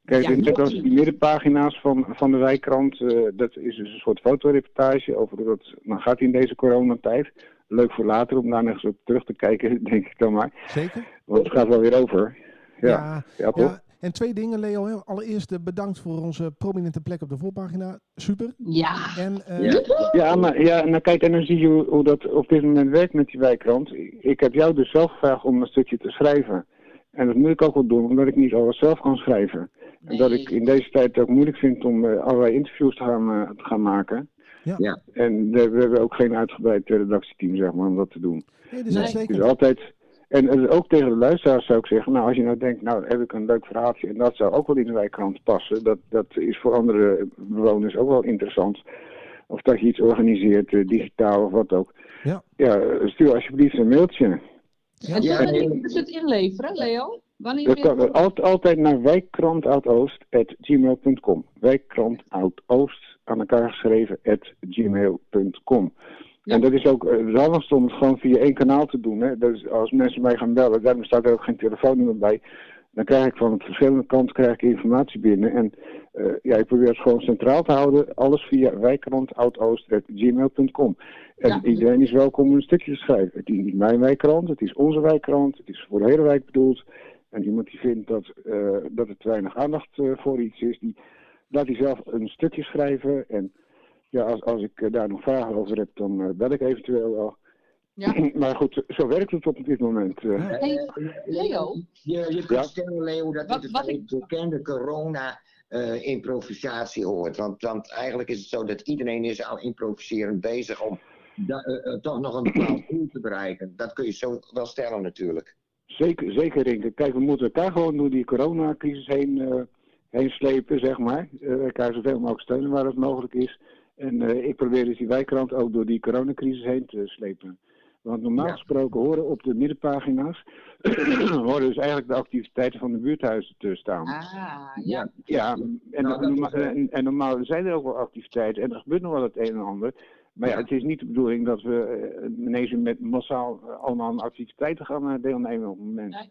Kijk, Ja, net als die middenpagina's van, van de wijkkrant, eh, dat is dus een soort fotoreportage over dat, dan gaat in deze coronatijd. Leuk voor later om daar nog eens op terug te kijken, [laughs] denk ik dan maar. Zeker. Want het gaat wel weer over. Ja, ja, ja, toch? ja. En twee dingen, Leo. Allereerst eh, bedankt voor onze prominente plek op de voorpagina. Super. Ja. En eh, Ja. Ja, maar ja, nou kijk, en dan zie je hoe, hoe dat op dit moment werkt met die wijkkrant. Ik heb jou dus zelf gevraagd om een stukje te schrijven. En dat moet ik ook wel doen, omdat ik niet alles zelf kan schrijven. En dat ik in deze tijd ook moeilijk vind om eh, allerlei interviews te gaan, te gaan maken. Ja. Ja. En we, we hebben ook geen uitgebreid redactieteam, zeg maar, om dat te doen. nee, dat is Nee. Dus altijd. En ook tegen de luisteraars zou ik zeggen, nou als je nou denkt, nou heb ik een leuk verhaaltje en dat zou ook wel in de wijkkrant passen. Dat, dat is voor andere bewoners ook wel interessant. Of dat je iets organiseert, eh, digitaal of wat ook. Ja. Ja, stuur alsjeblieft een mailtje. Ja. En het inleveren, Leo? Wanneer Dat kan door- altijd, altijd naar wijkkrantoudoust.gmail.com. Wijkkrantoudoust aan elkaar geschreven at gmail.com. En dat is ook eh, het handigste om het gewoon via één kanaal te doen. Hè. Dus als mensen mij gaan bellen, daarom staat er ook geen telefoonnummer bij. Dan krijg ik van verschillende kanten krijg ik informatie binnen. En eh, ja, ik probeer het gewoon centraal te houden. Alles via wijkkrantoudoust.gmail.com. En Ja. iedereen is welkom om een stukje te schrijven. Het is niet mijn wijkkrant, het is onze wijkkrant. Het is voor de hele wijk bedoeld. En iemand die vindt dat, eh, dat er te weinig aandacht eh, voor iets is, die laat hij zelf een stukje schrijven. En ja, als, als ik eh, daar nog vragen over heb, dan eh, bel ik eventueel wel. Ja. [clears throat] maar goed, zo werkt het op dit moment. eh. Hey, Leo? Je, je kunt Ja. stellen, Leo, dat Wat- dit wat bekende corona-improvisatie hoort. Want, want eigenlijk is het zo dat iedereen is al improviserend bezig om da- toch nog een bepaald doel te bereiken. Dat kun je zo wel stellen natuurlijk. Zeker, zeker Rinke. Kijk, we moeten elkaar gewoon door die coronacrisis heen, eh, heen slepen, zeg maar. Eh, elkaar zoveel mogelijk steunen waar het mogelijk is. En eh, ik probeer dus die wijkkrant ook door die coronacrisis heen te slepen. Want normaal Ja. gesproken horen op de middenpagina's [clears throat] horen dus eigenlijk de activiteiten van de buurthuizen te staan. Ah, ja. Ja, en, Nou, dat norma- is, eh, en, en normaal zijn er ook wel activiteiten en er gebeurt nog wel het een en ander. Maar ja, Ja. het is niet de bedoeling dat we eh, ineens met massaal allemaal aan activiteiten gaan deelnemen op het moment.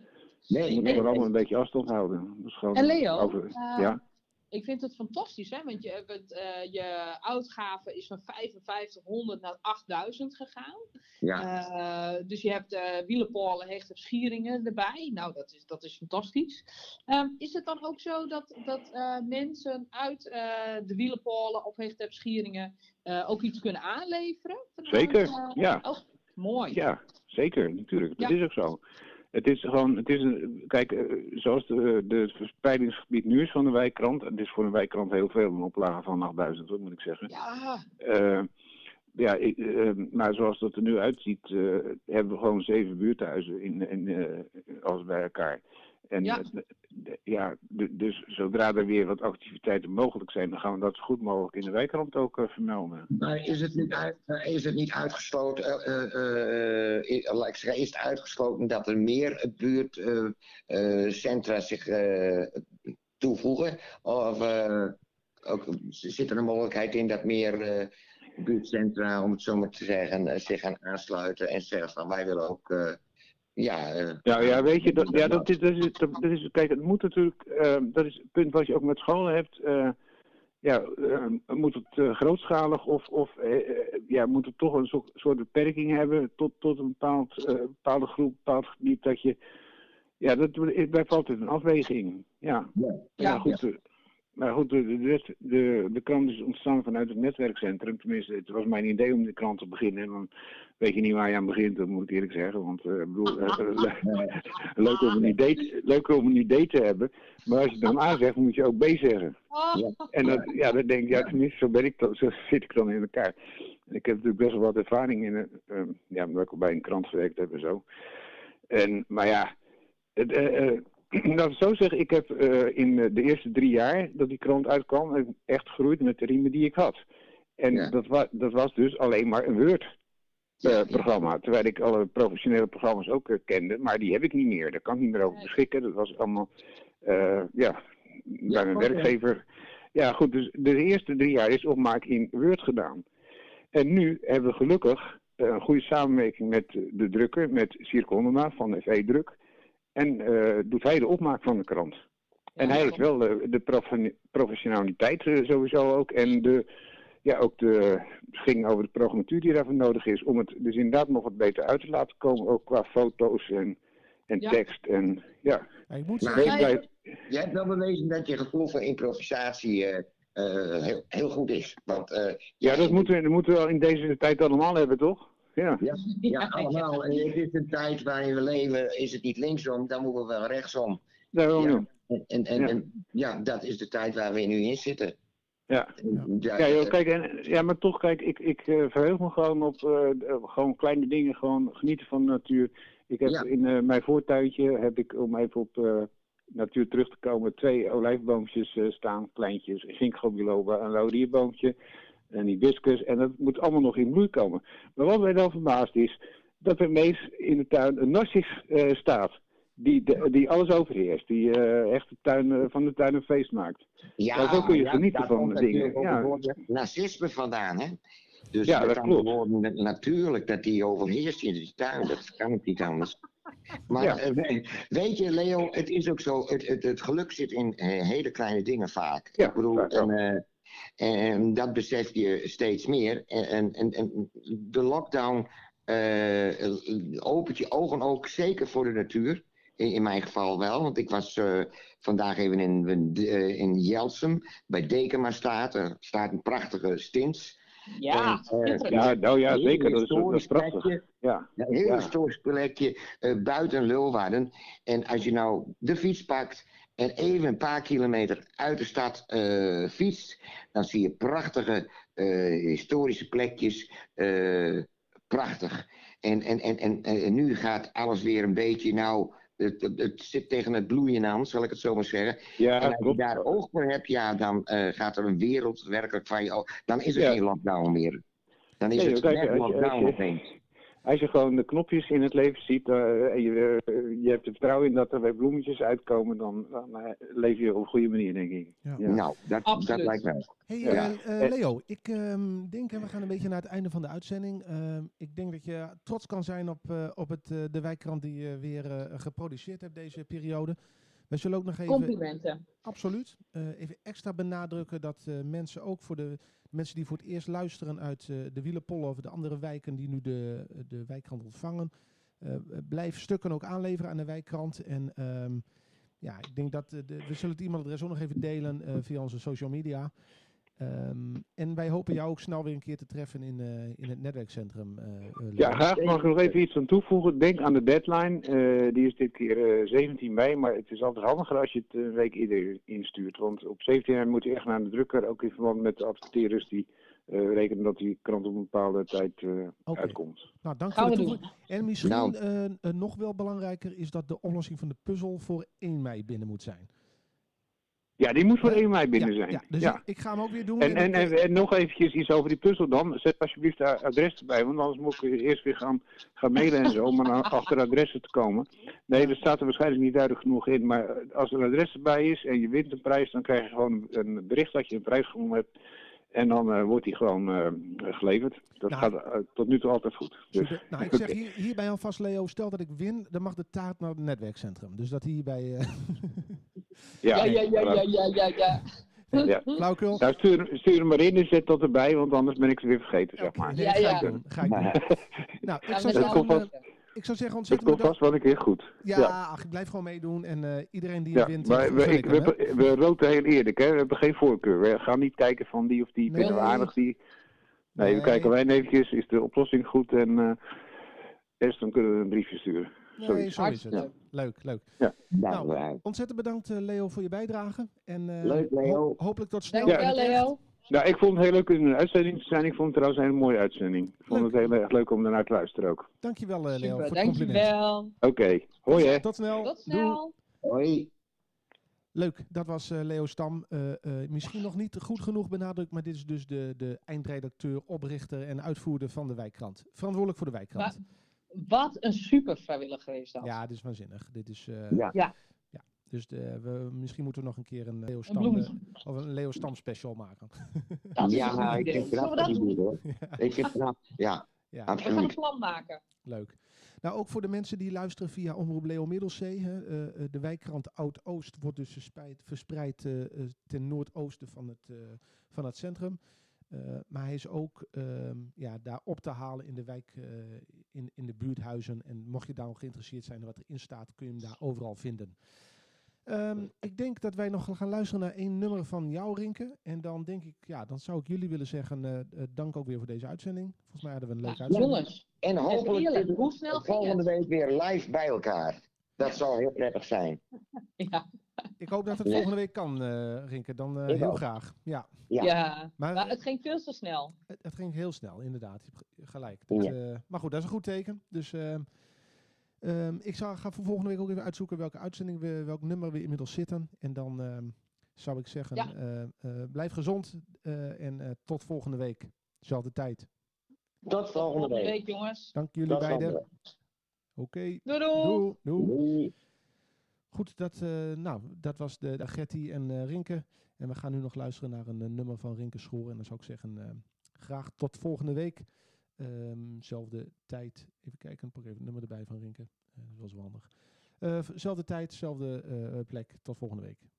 Nee. We moeten gewoon allemaal een beetje afstand houden. Dat is gewoon En Leo, over- ja, Ik vind het fantastisch, hè? want je, bent, eh, je uitgave is van 5500 naar 8000 gegaan. ja. Eh, dus je hebt eh wielenpolen, hecht op schieringen erbij. Nou, dat is, dat is fantastisch. Ehm, is het dan ook zo dat, dat mensen uit de wielenpolen of hecht op schieringen ook iets kunnen aanleveren? Zeker, ja. Oh, mooi. ja, zeker, natuurlijk. Dat Ja. is ook zo. Het is gewoon, het is een, kijk, eh, zoals de, verspreidingsgebied nu is van de wijkkrant. Het is voor een wijkkrant heel veel, een oplage van 8000, hoor, moet ik zeggen. Ja, Eh, ja, ik, eh, maar zoals dat er nu uitziet, hebben we gewoon zeven buurthuizen in, in, alles bij elkaar. En Ja. eh, ja, dus zodra er weer wat activiteiten mogelijk zijn, dan gaan we dat zo goed mogelijk in de wijkrand ook eh, vermelden. Maar is het niet, uit, eh, is het niet uitgesloten, eh, eh, eh, laat ik zeggen, is het uitgesloten dat er meer buurtcentra zich eh, toevoegen? Of eh, ook, zit er een mogelijkheid in dat meer eh, buurtcentra, om het zo maar te zeggen, zich gaan aansluiten en zeggen van wij willen ook, eh, ja... eh, Ja, ja, weet je, dat, ja, dat, is, dat, is, dat, is, kijk, het moet natuurlijk, eh, dat is het punt wat je ook met scholen hebt. eh, ja, eh, moet het eh, grootschalig of, of ja, moet het toch een soort, soort beperking hebben tot, tot een bepaald, bepaalde groep, een bepaald gebied dat je, ja, dat blijft altijd een afweging. Ja, ja. ja, goed. Eh, Maar goed, de, de, de, krant is ontstaan vanuit het netwerkcentrum. Tenminste, het was mijn idee om de krant te beginnen. En dan weet je niet waar je aan begint, dat moet ik eerlijk zeggen. Want eh, ik bedoel, eh, [laughs] le- [laughs] leuk, om een idee, te- leuk om een idee te hebben. Maar als je dan A zegt, moet je ook B zeggen. Oh, Ja. En dat, ja, dan denk ik, ja, tenminste, zo ben ik dan, zo [laughs] zit ik dan in elkaar. Ik heb natuurlijk best wel wat ervaring in, het, eh, ja, omdat ik al bij een krant gewerkt heb en zo. En, maar ja, het, laten [clears throat] we zo zeggen, ik heb eh, in eh, de eerste drie jaar dat die krant uitkwam, eh, echt gegroeid met de riemen die ik had. En Ja. dat, wa dat was dus alleen maar een Word. Ja, eh, ja. programma, terwijl ik alle professionele programma's ook kende, maar die heb ik niet meer. Daar kan ik niet meer over beschikken. Dat was allemaal, ja, bij mijn werkgever. Ja, goed, dus de eerste drie jaar is opmaak in Word gedaan. En nu hebben we gelukkig een goede samenwerking met de drukker, met Hondema van FE Druk. En eh, doet hij de opmaak van de krant. En hij heeft wel de, de profe- professionaliteit eh, sowieso ook. En de, ja, ook de beschikking over de programmatuur die daarvoor nodig is. Om het dus inderdaad nog wat beter uit te laten komen. Ook qua foto's en, en Ja. tekst. En ja, Ja, ik moet Maar-. Jij hebt wel bewezen dat je gevoel voor improvisatie eh, eh, heel, heel goed is. Want, eh, Ja, dat moeten, we, dat moeten we wel in deze tijd allemaal hebben, toch? Ja. Ja, ja, allemaal. En het is een tijd waarin we leven. Is het niet linksom, dan moeten we wel rechtsom. Daarom, Ja. ja. En, en, en, Ja. en ja, dat is de tijd waar we nu in zitten. Ja. En, ja, Ja, joh, kijk, en, ja, maar toch, kijk, ik, ik eh, verheug me gewoon op eh, gewoon kleine dingen, gewoon genieten van de natuur. Ik heb Ja. in eh, mijn voortuintje, heb ik, om even op eh, natuur terug te komen, twee olijfboompjes eh, staan, kleintjes. Een ginkgo biloba, een laurierboompje, een hibiscus. En dat moet allemaal nog in bloei komen. Maar wat mij dan verbaasd is, dat er meest in de tuin een narcis eh, staat. die, de- die alles overheerst. Die eh, echt de tuin, eh, van de tuin een feest maakt. Ja, zo kun je genieten daar van de dingen, ja. het woord Narcisme vandaan, hè? Dus Ja, dat klopt. woorden, natuurlijk dat die overheerst in die tuin. Dat kan ook niet anders. Maar Ja. we- weet je, Leo, het is ook zo. Het, het, het geluk zit in hele kleine dingen vaak. Ja, Ik bedoel, en, en dat besef je steeds meer. En, en, en, de lockdown eh, opent je ogen ook zeker voor de natuur. In, in mijn geval wel, want ik was eh, vandaag even in, in, eh, Jelsum, bij Dekema staat. Er staat een prachtige stins. Ja, En. Ja, nou ja, Een heel zeker. Dat is, dat is prachtig. plekje. Ja, Ja, een heel Ja. historisch plekje buiten Lulwaarden. En als je nou de fiets pakt en even een paar kilometer uit de stad eh, fietst, dan zie je prachtige eh, historische plekjes. eh, prachtig. En, en, en, en, en nu gaat alles weer een beetje, nou, het, het, het zit tegen het bloeien aan, zal ik het zo maar zeggen. ja en als je daar oog voor hebt, ja, dan gaat er een wereld werkelijk van je. Dan is er Ja. geen lockdown meer. Dan is Nee, het kijk, lockdown opeens. Als je gewoon de knopjes in het leven ziet eh, en je, eh, je hebt er vertrouwen in dat er weer bloemetjes uitkomen, dan, dan eh, leef je op een goede manier, denk ik. Ja. Ja. Nou, dat, dat lijkt mij. Hey Ja. Leo, ik ehm, denk, en we gaan een beetje naar het einde van de uitzending. Ehm, ik denk dat je trots kan zijn op, eh, op het, eh, de wijkkrant die je weer geproduceerd hebt deze periode. We zullen ook nog even, Complimenten. absoluut, eh, even extra benadrukken dat eh, mensen ook voor de mensen die voor het eerst luisteren uit eh, de Wielenpollen of de andere wijken die nu de, de wijkkrant ontvangen, eh, blijf stukken ook aanleveren aan de wijkkrant. En ehm, ja, ik denk dat eh, de, we zullen het e-mailadres ook nog even delen eh, via onze social media. Ehm, en wij hopen jou ook snel weer een keer te treffen in, eh, in het netwerkcentrum. Leo. Ja, graag mag ik nog even iets aan toevoegen. Denk aan de deadline. Eh, die is dit keer eh, 17 mei, maar het is altijd handiger als je het een week eerder instuurt. Want op 17 mei moet je echt naar de drukker, ook in verband met de adverteerders die eh, rekenen dat die krant op een bepaalde tijd eh, Oké. uitkomt. Nou, dank Gaan voor de toevoeging. En misschien Nou. nog wel belangrijker is dat de oplossing van de puzzel voor 1 mei binnen moet zijn. Ja, die moet voor 1 mei binnen ja, zijn. Ja, dus Ja. Ik, ga hem ook weer doen. En, en, ik- en, en nog eventjes iets over die puzzel dan. Zet alsjeblieft de adres erbij, want anders moet ik eerst weer gaan, gaan mailen en zo, om [laughs] achter adressen te komen. Nee, dat staat er waarschijnlijk niet duidelijk genoeg in. Maar als er een adres erbij is en je wint een prijs, dan krijg je gewoon een bericht dat je een prijs gewonnen hebt. En dan eh, wordt die gewoon eh, geleverd. Dat Nou, gaat eh, tot nu toe altijd goed. Dus. Nou, ik zeg [laughs] hier, hierbij alvast, Leo, stel dat ik win, dan mag de taart naar het netwerkcentrum. Dus dat hierbij... eh [laughs] Ja, ja, ja, ja, ja, ja, ja. Ja. [laughs] flauwekul. Nou, stuur, stuur hem maar in en zet dat erbij, want anders ben ik het weer vergeten, zeg maar. nee, Ja, ga ja. ik doen. Ga ik doen. Nou, ik Ja, dat komt vast. Ik zou zeggen Dat ontzettend komt bedankt. vast wel een keer goed. Ja, Ja. ach, ik blijf gewoon meedoen. En eh, iedereen die Ja, wint, maar eh, we, ik, hem, we, we roten heel eerlijk, hè? we hebben geen voorkeur. We gaan niet kijken van die of die Nee. vinden we aardig. Die... Nee, we kijken alleen eventjes, is de oplossing goed en eh eerst dan kunnen we een briefje sturen. Nee, zo is het. Leuk, leuk. Nou, Nou, eh, Ontzettend bedankt, Leo, voor je bijdrage. En, eh, Leuk, Leo. ho- hopelijk tot snel. Echt. Leo. Nou, ik vond het heel leuk in een uitzending te zijn. Ik vond het trouwens een hele mooie uitzending. Ik vond Leuk. het heel erg leuk om daarnaar te luisteren ook. Dankjewel, eh, Leo, Super, voor het compliment. dankjewel. Oké, hoi hè. Tot snel. Tot Doei. snel. hoi. Leuk, dat was eh, Leo Stam. Eh, eh, misschien nog niet goed genoeg benadrukt, maar dit is dus de, de eindredacteur, oprichter en uitvoerder van de Wijkkrant. Verantwoordelijk voor de Wijkkrant. Wat een super vrijwilliger is dat. Ja, dit is waanzinnig. Dit is, eh, Ja. Ja. Dus de, we, misschien moeten we nog een keer een Leo Een Stam, eh, of een Leo Stam special maken. [laughs] Dat [laughs] Ja, ik knap dat dat doet, hoor. Ik vind het knap. Ja, Ja, We gaan een plan maken. leuk. Nou, ook voor de mensen die luisteren via Omroep Leo Middelzee. Hè, eh, eh, de wijkkrant Oud-Oost wordt dus verspreid, verspreid eh, eh, ten noordoosten van het, eh, van het centrum. Eh, maar hij is ook ehm, ja, daar op te halen in de wijk, eh, in, in de buurthuizen. En mocht je daarom geïnteresseerd zijn in wat erin staat, kun je hem daar overal vinden. Ehm, ik denk dat wij nog gaan luisteren naar één nummer van jou, Rinke. En dan denk ik, ja, dan zou ik jullie willen zeggen, eh, eh, dank ook weer voor deze uitzending. Volgens mij hadden we een leuke Ja, uitzending. jongens, En hopelijk hoe snel volgende week weer live bij elkaar. Dat zou heel prettig zijn. [laughs] Ja, Ik hoop dat het Ja. volgende week kan, eh Rinke. Dan eh, heel ook. graag. Ja, Ja. ja. maar, maar het ging veel te snel. het, het ging heel snel, inderdaad. Je hebt ge- gelijk. Dat, Ja. eh, maar goed, dat is een goed teken. Dus ehm, ik zal, ga voor volgende week ook even uitzoeken welke uitzending we, welk nummer we inmiddels zitten. En dan ehm, zou ik zeggen, Ja. eh, eh, blijf gezond eh, en eh, tot volgende week. Zelfde tijd. Tot volgende Volgende week. week, jongens. Dank jullie Tot beiden. Oké. Doei doei. Doei. Doei. Doei. Goed, dat, eh, nou, dat was de, de en eh, Rinke. En we gaan nu nog luisteren naar een, nummer van Rinke Schoor. En dan zou ik zeggen, eh, graag tot volgende week. Ehm, zelfde tijd. Even kijken, ik pak even het nummer erbij van Rinke. Eh, dat was wel handig. Eh, zelfde tijd, zelfde eh, plek. Tot volgende week.